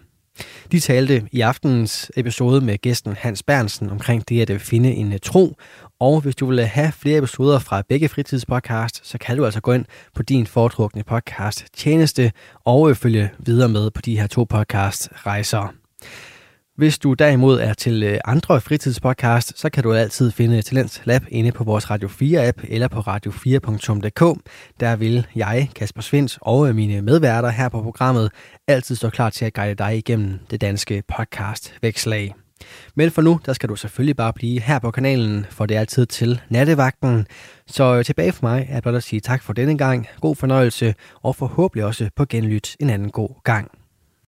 De talte i aftenens episode med gæsten Hans Bernsen omkring det at øh, finde en tro, og hvis du vil have flere episoder fra begge fritidspodcast, så kan du altså gå ind på din foretrukne podcast tjeneste og følge videre med på de her to podcast rejser. Hvis du derimod er til øh, andre fritidspodcast, så kan du altid finde Talents Lab inde på vores Radio 4-app eller på radio4.dk. Der vil jeg, Kasper Svens og øh, mine medværter her på programmet altid stå klar til at guide dig igennem det danske podcast Vækslag. Men for nu, der skal du selvfølgelig bare blive her på kanalen, for det er altid til nattevagten. Så øh, tilbage for mig er blot at sige tak for denne gang, god fornøjelse og forhåbentlig også på genlyt en anden god gang.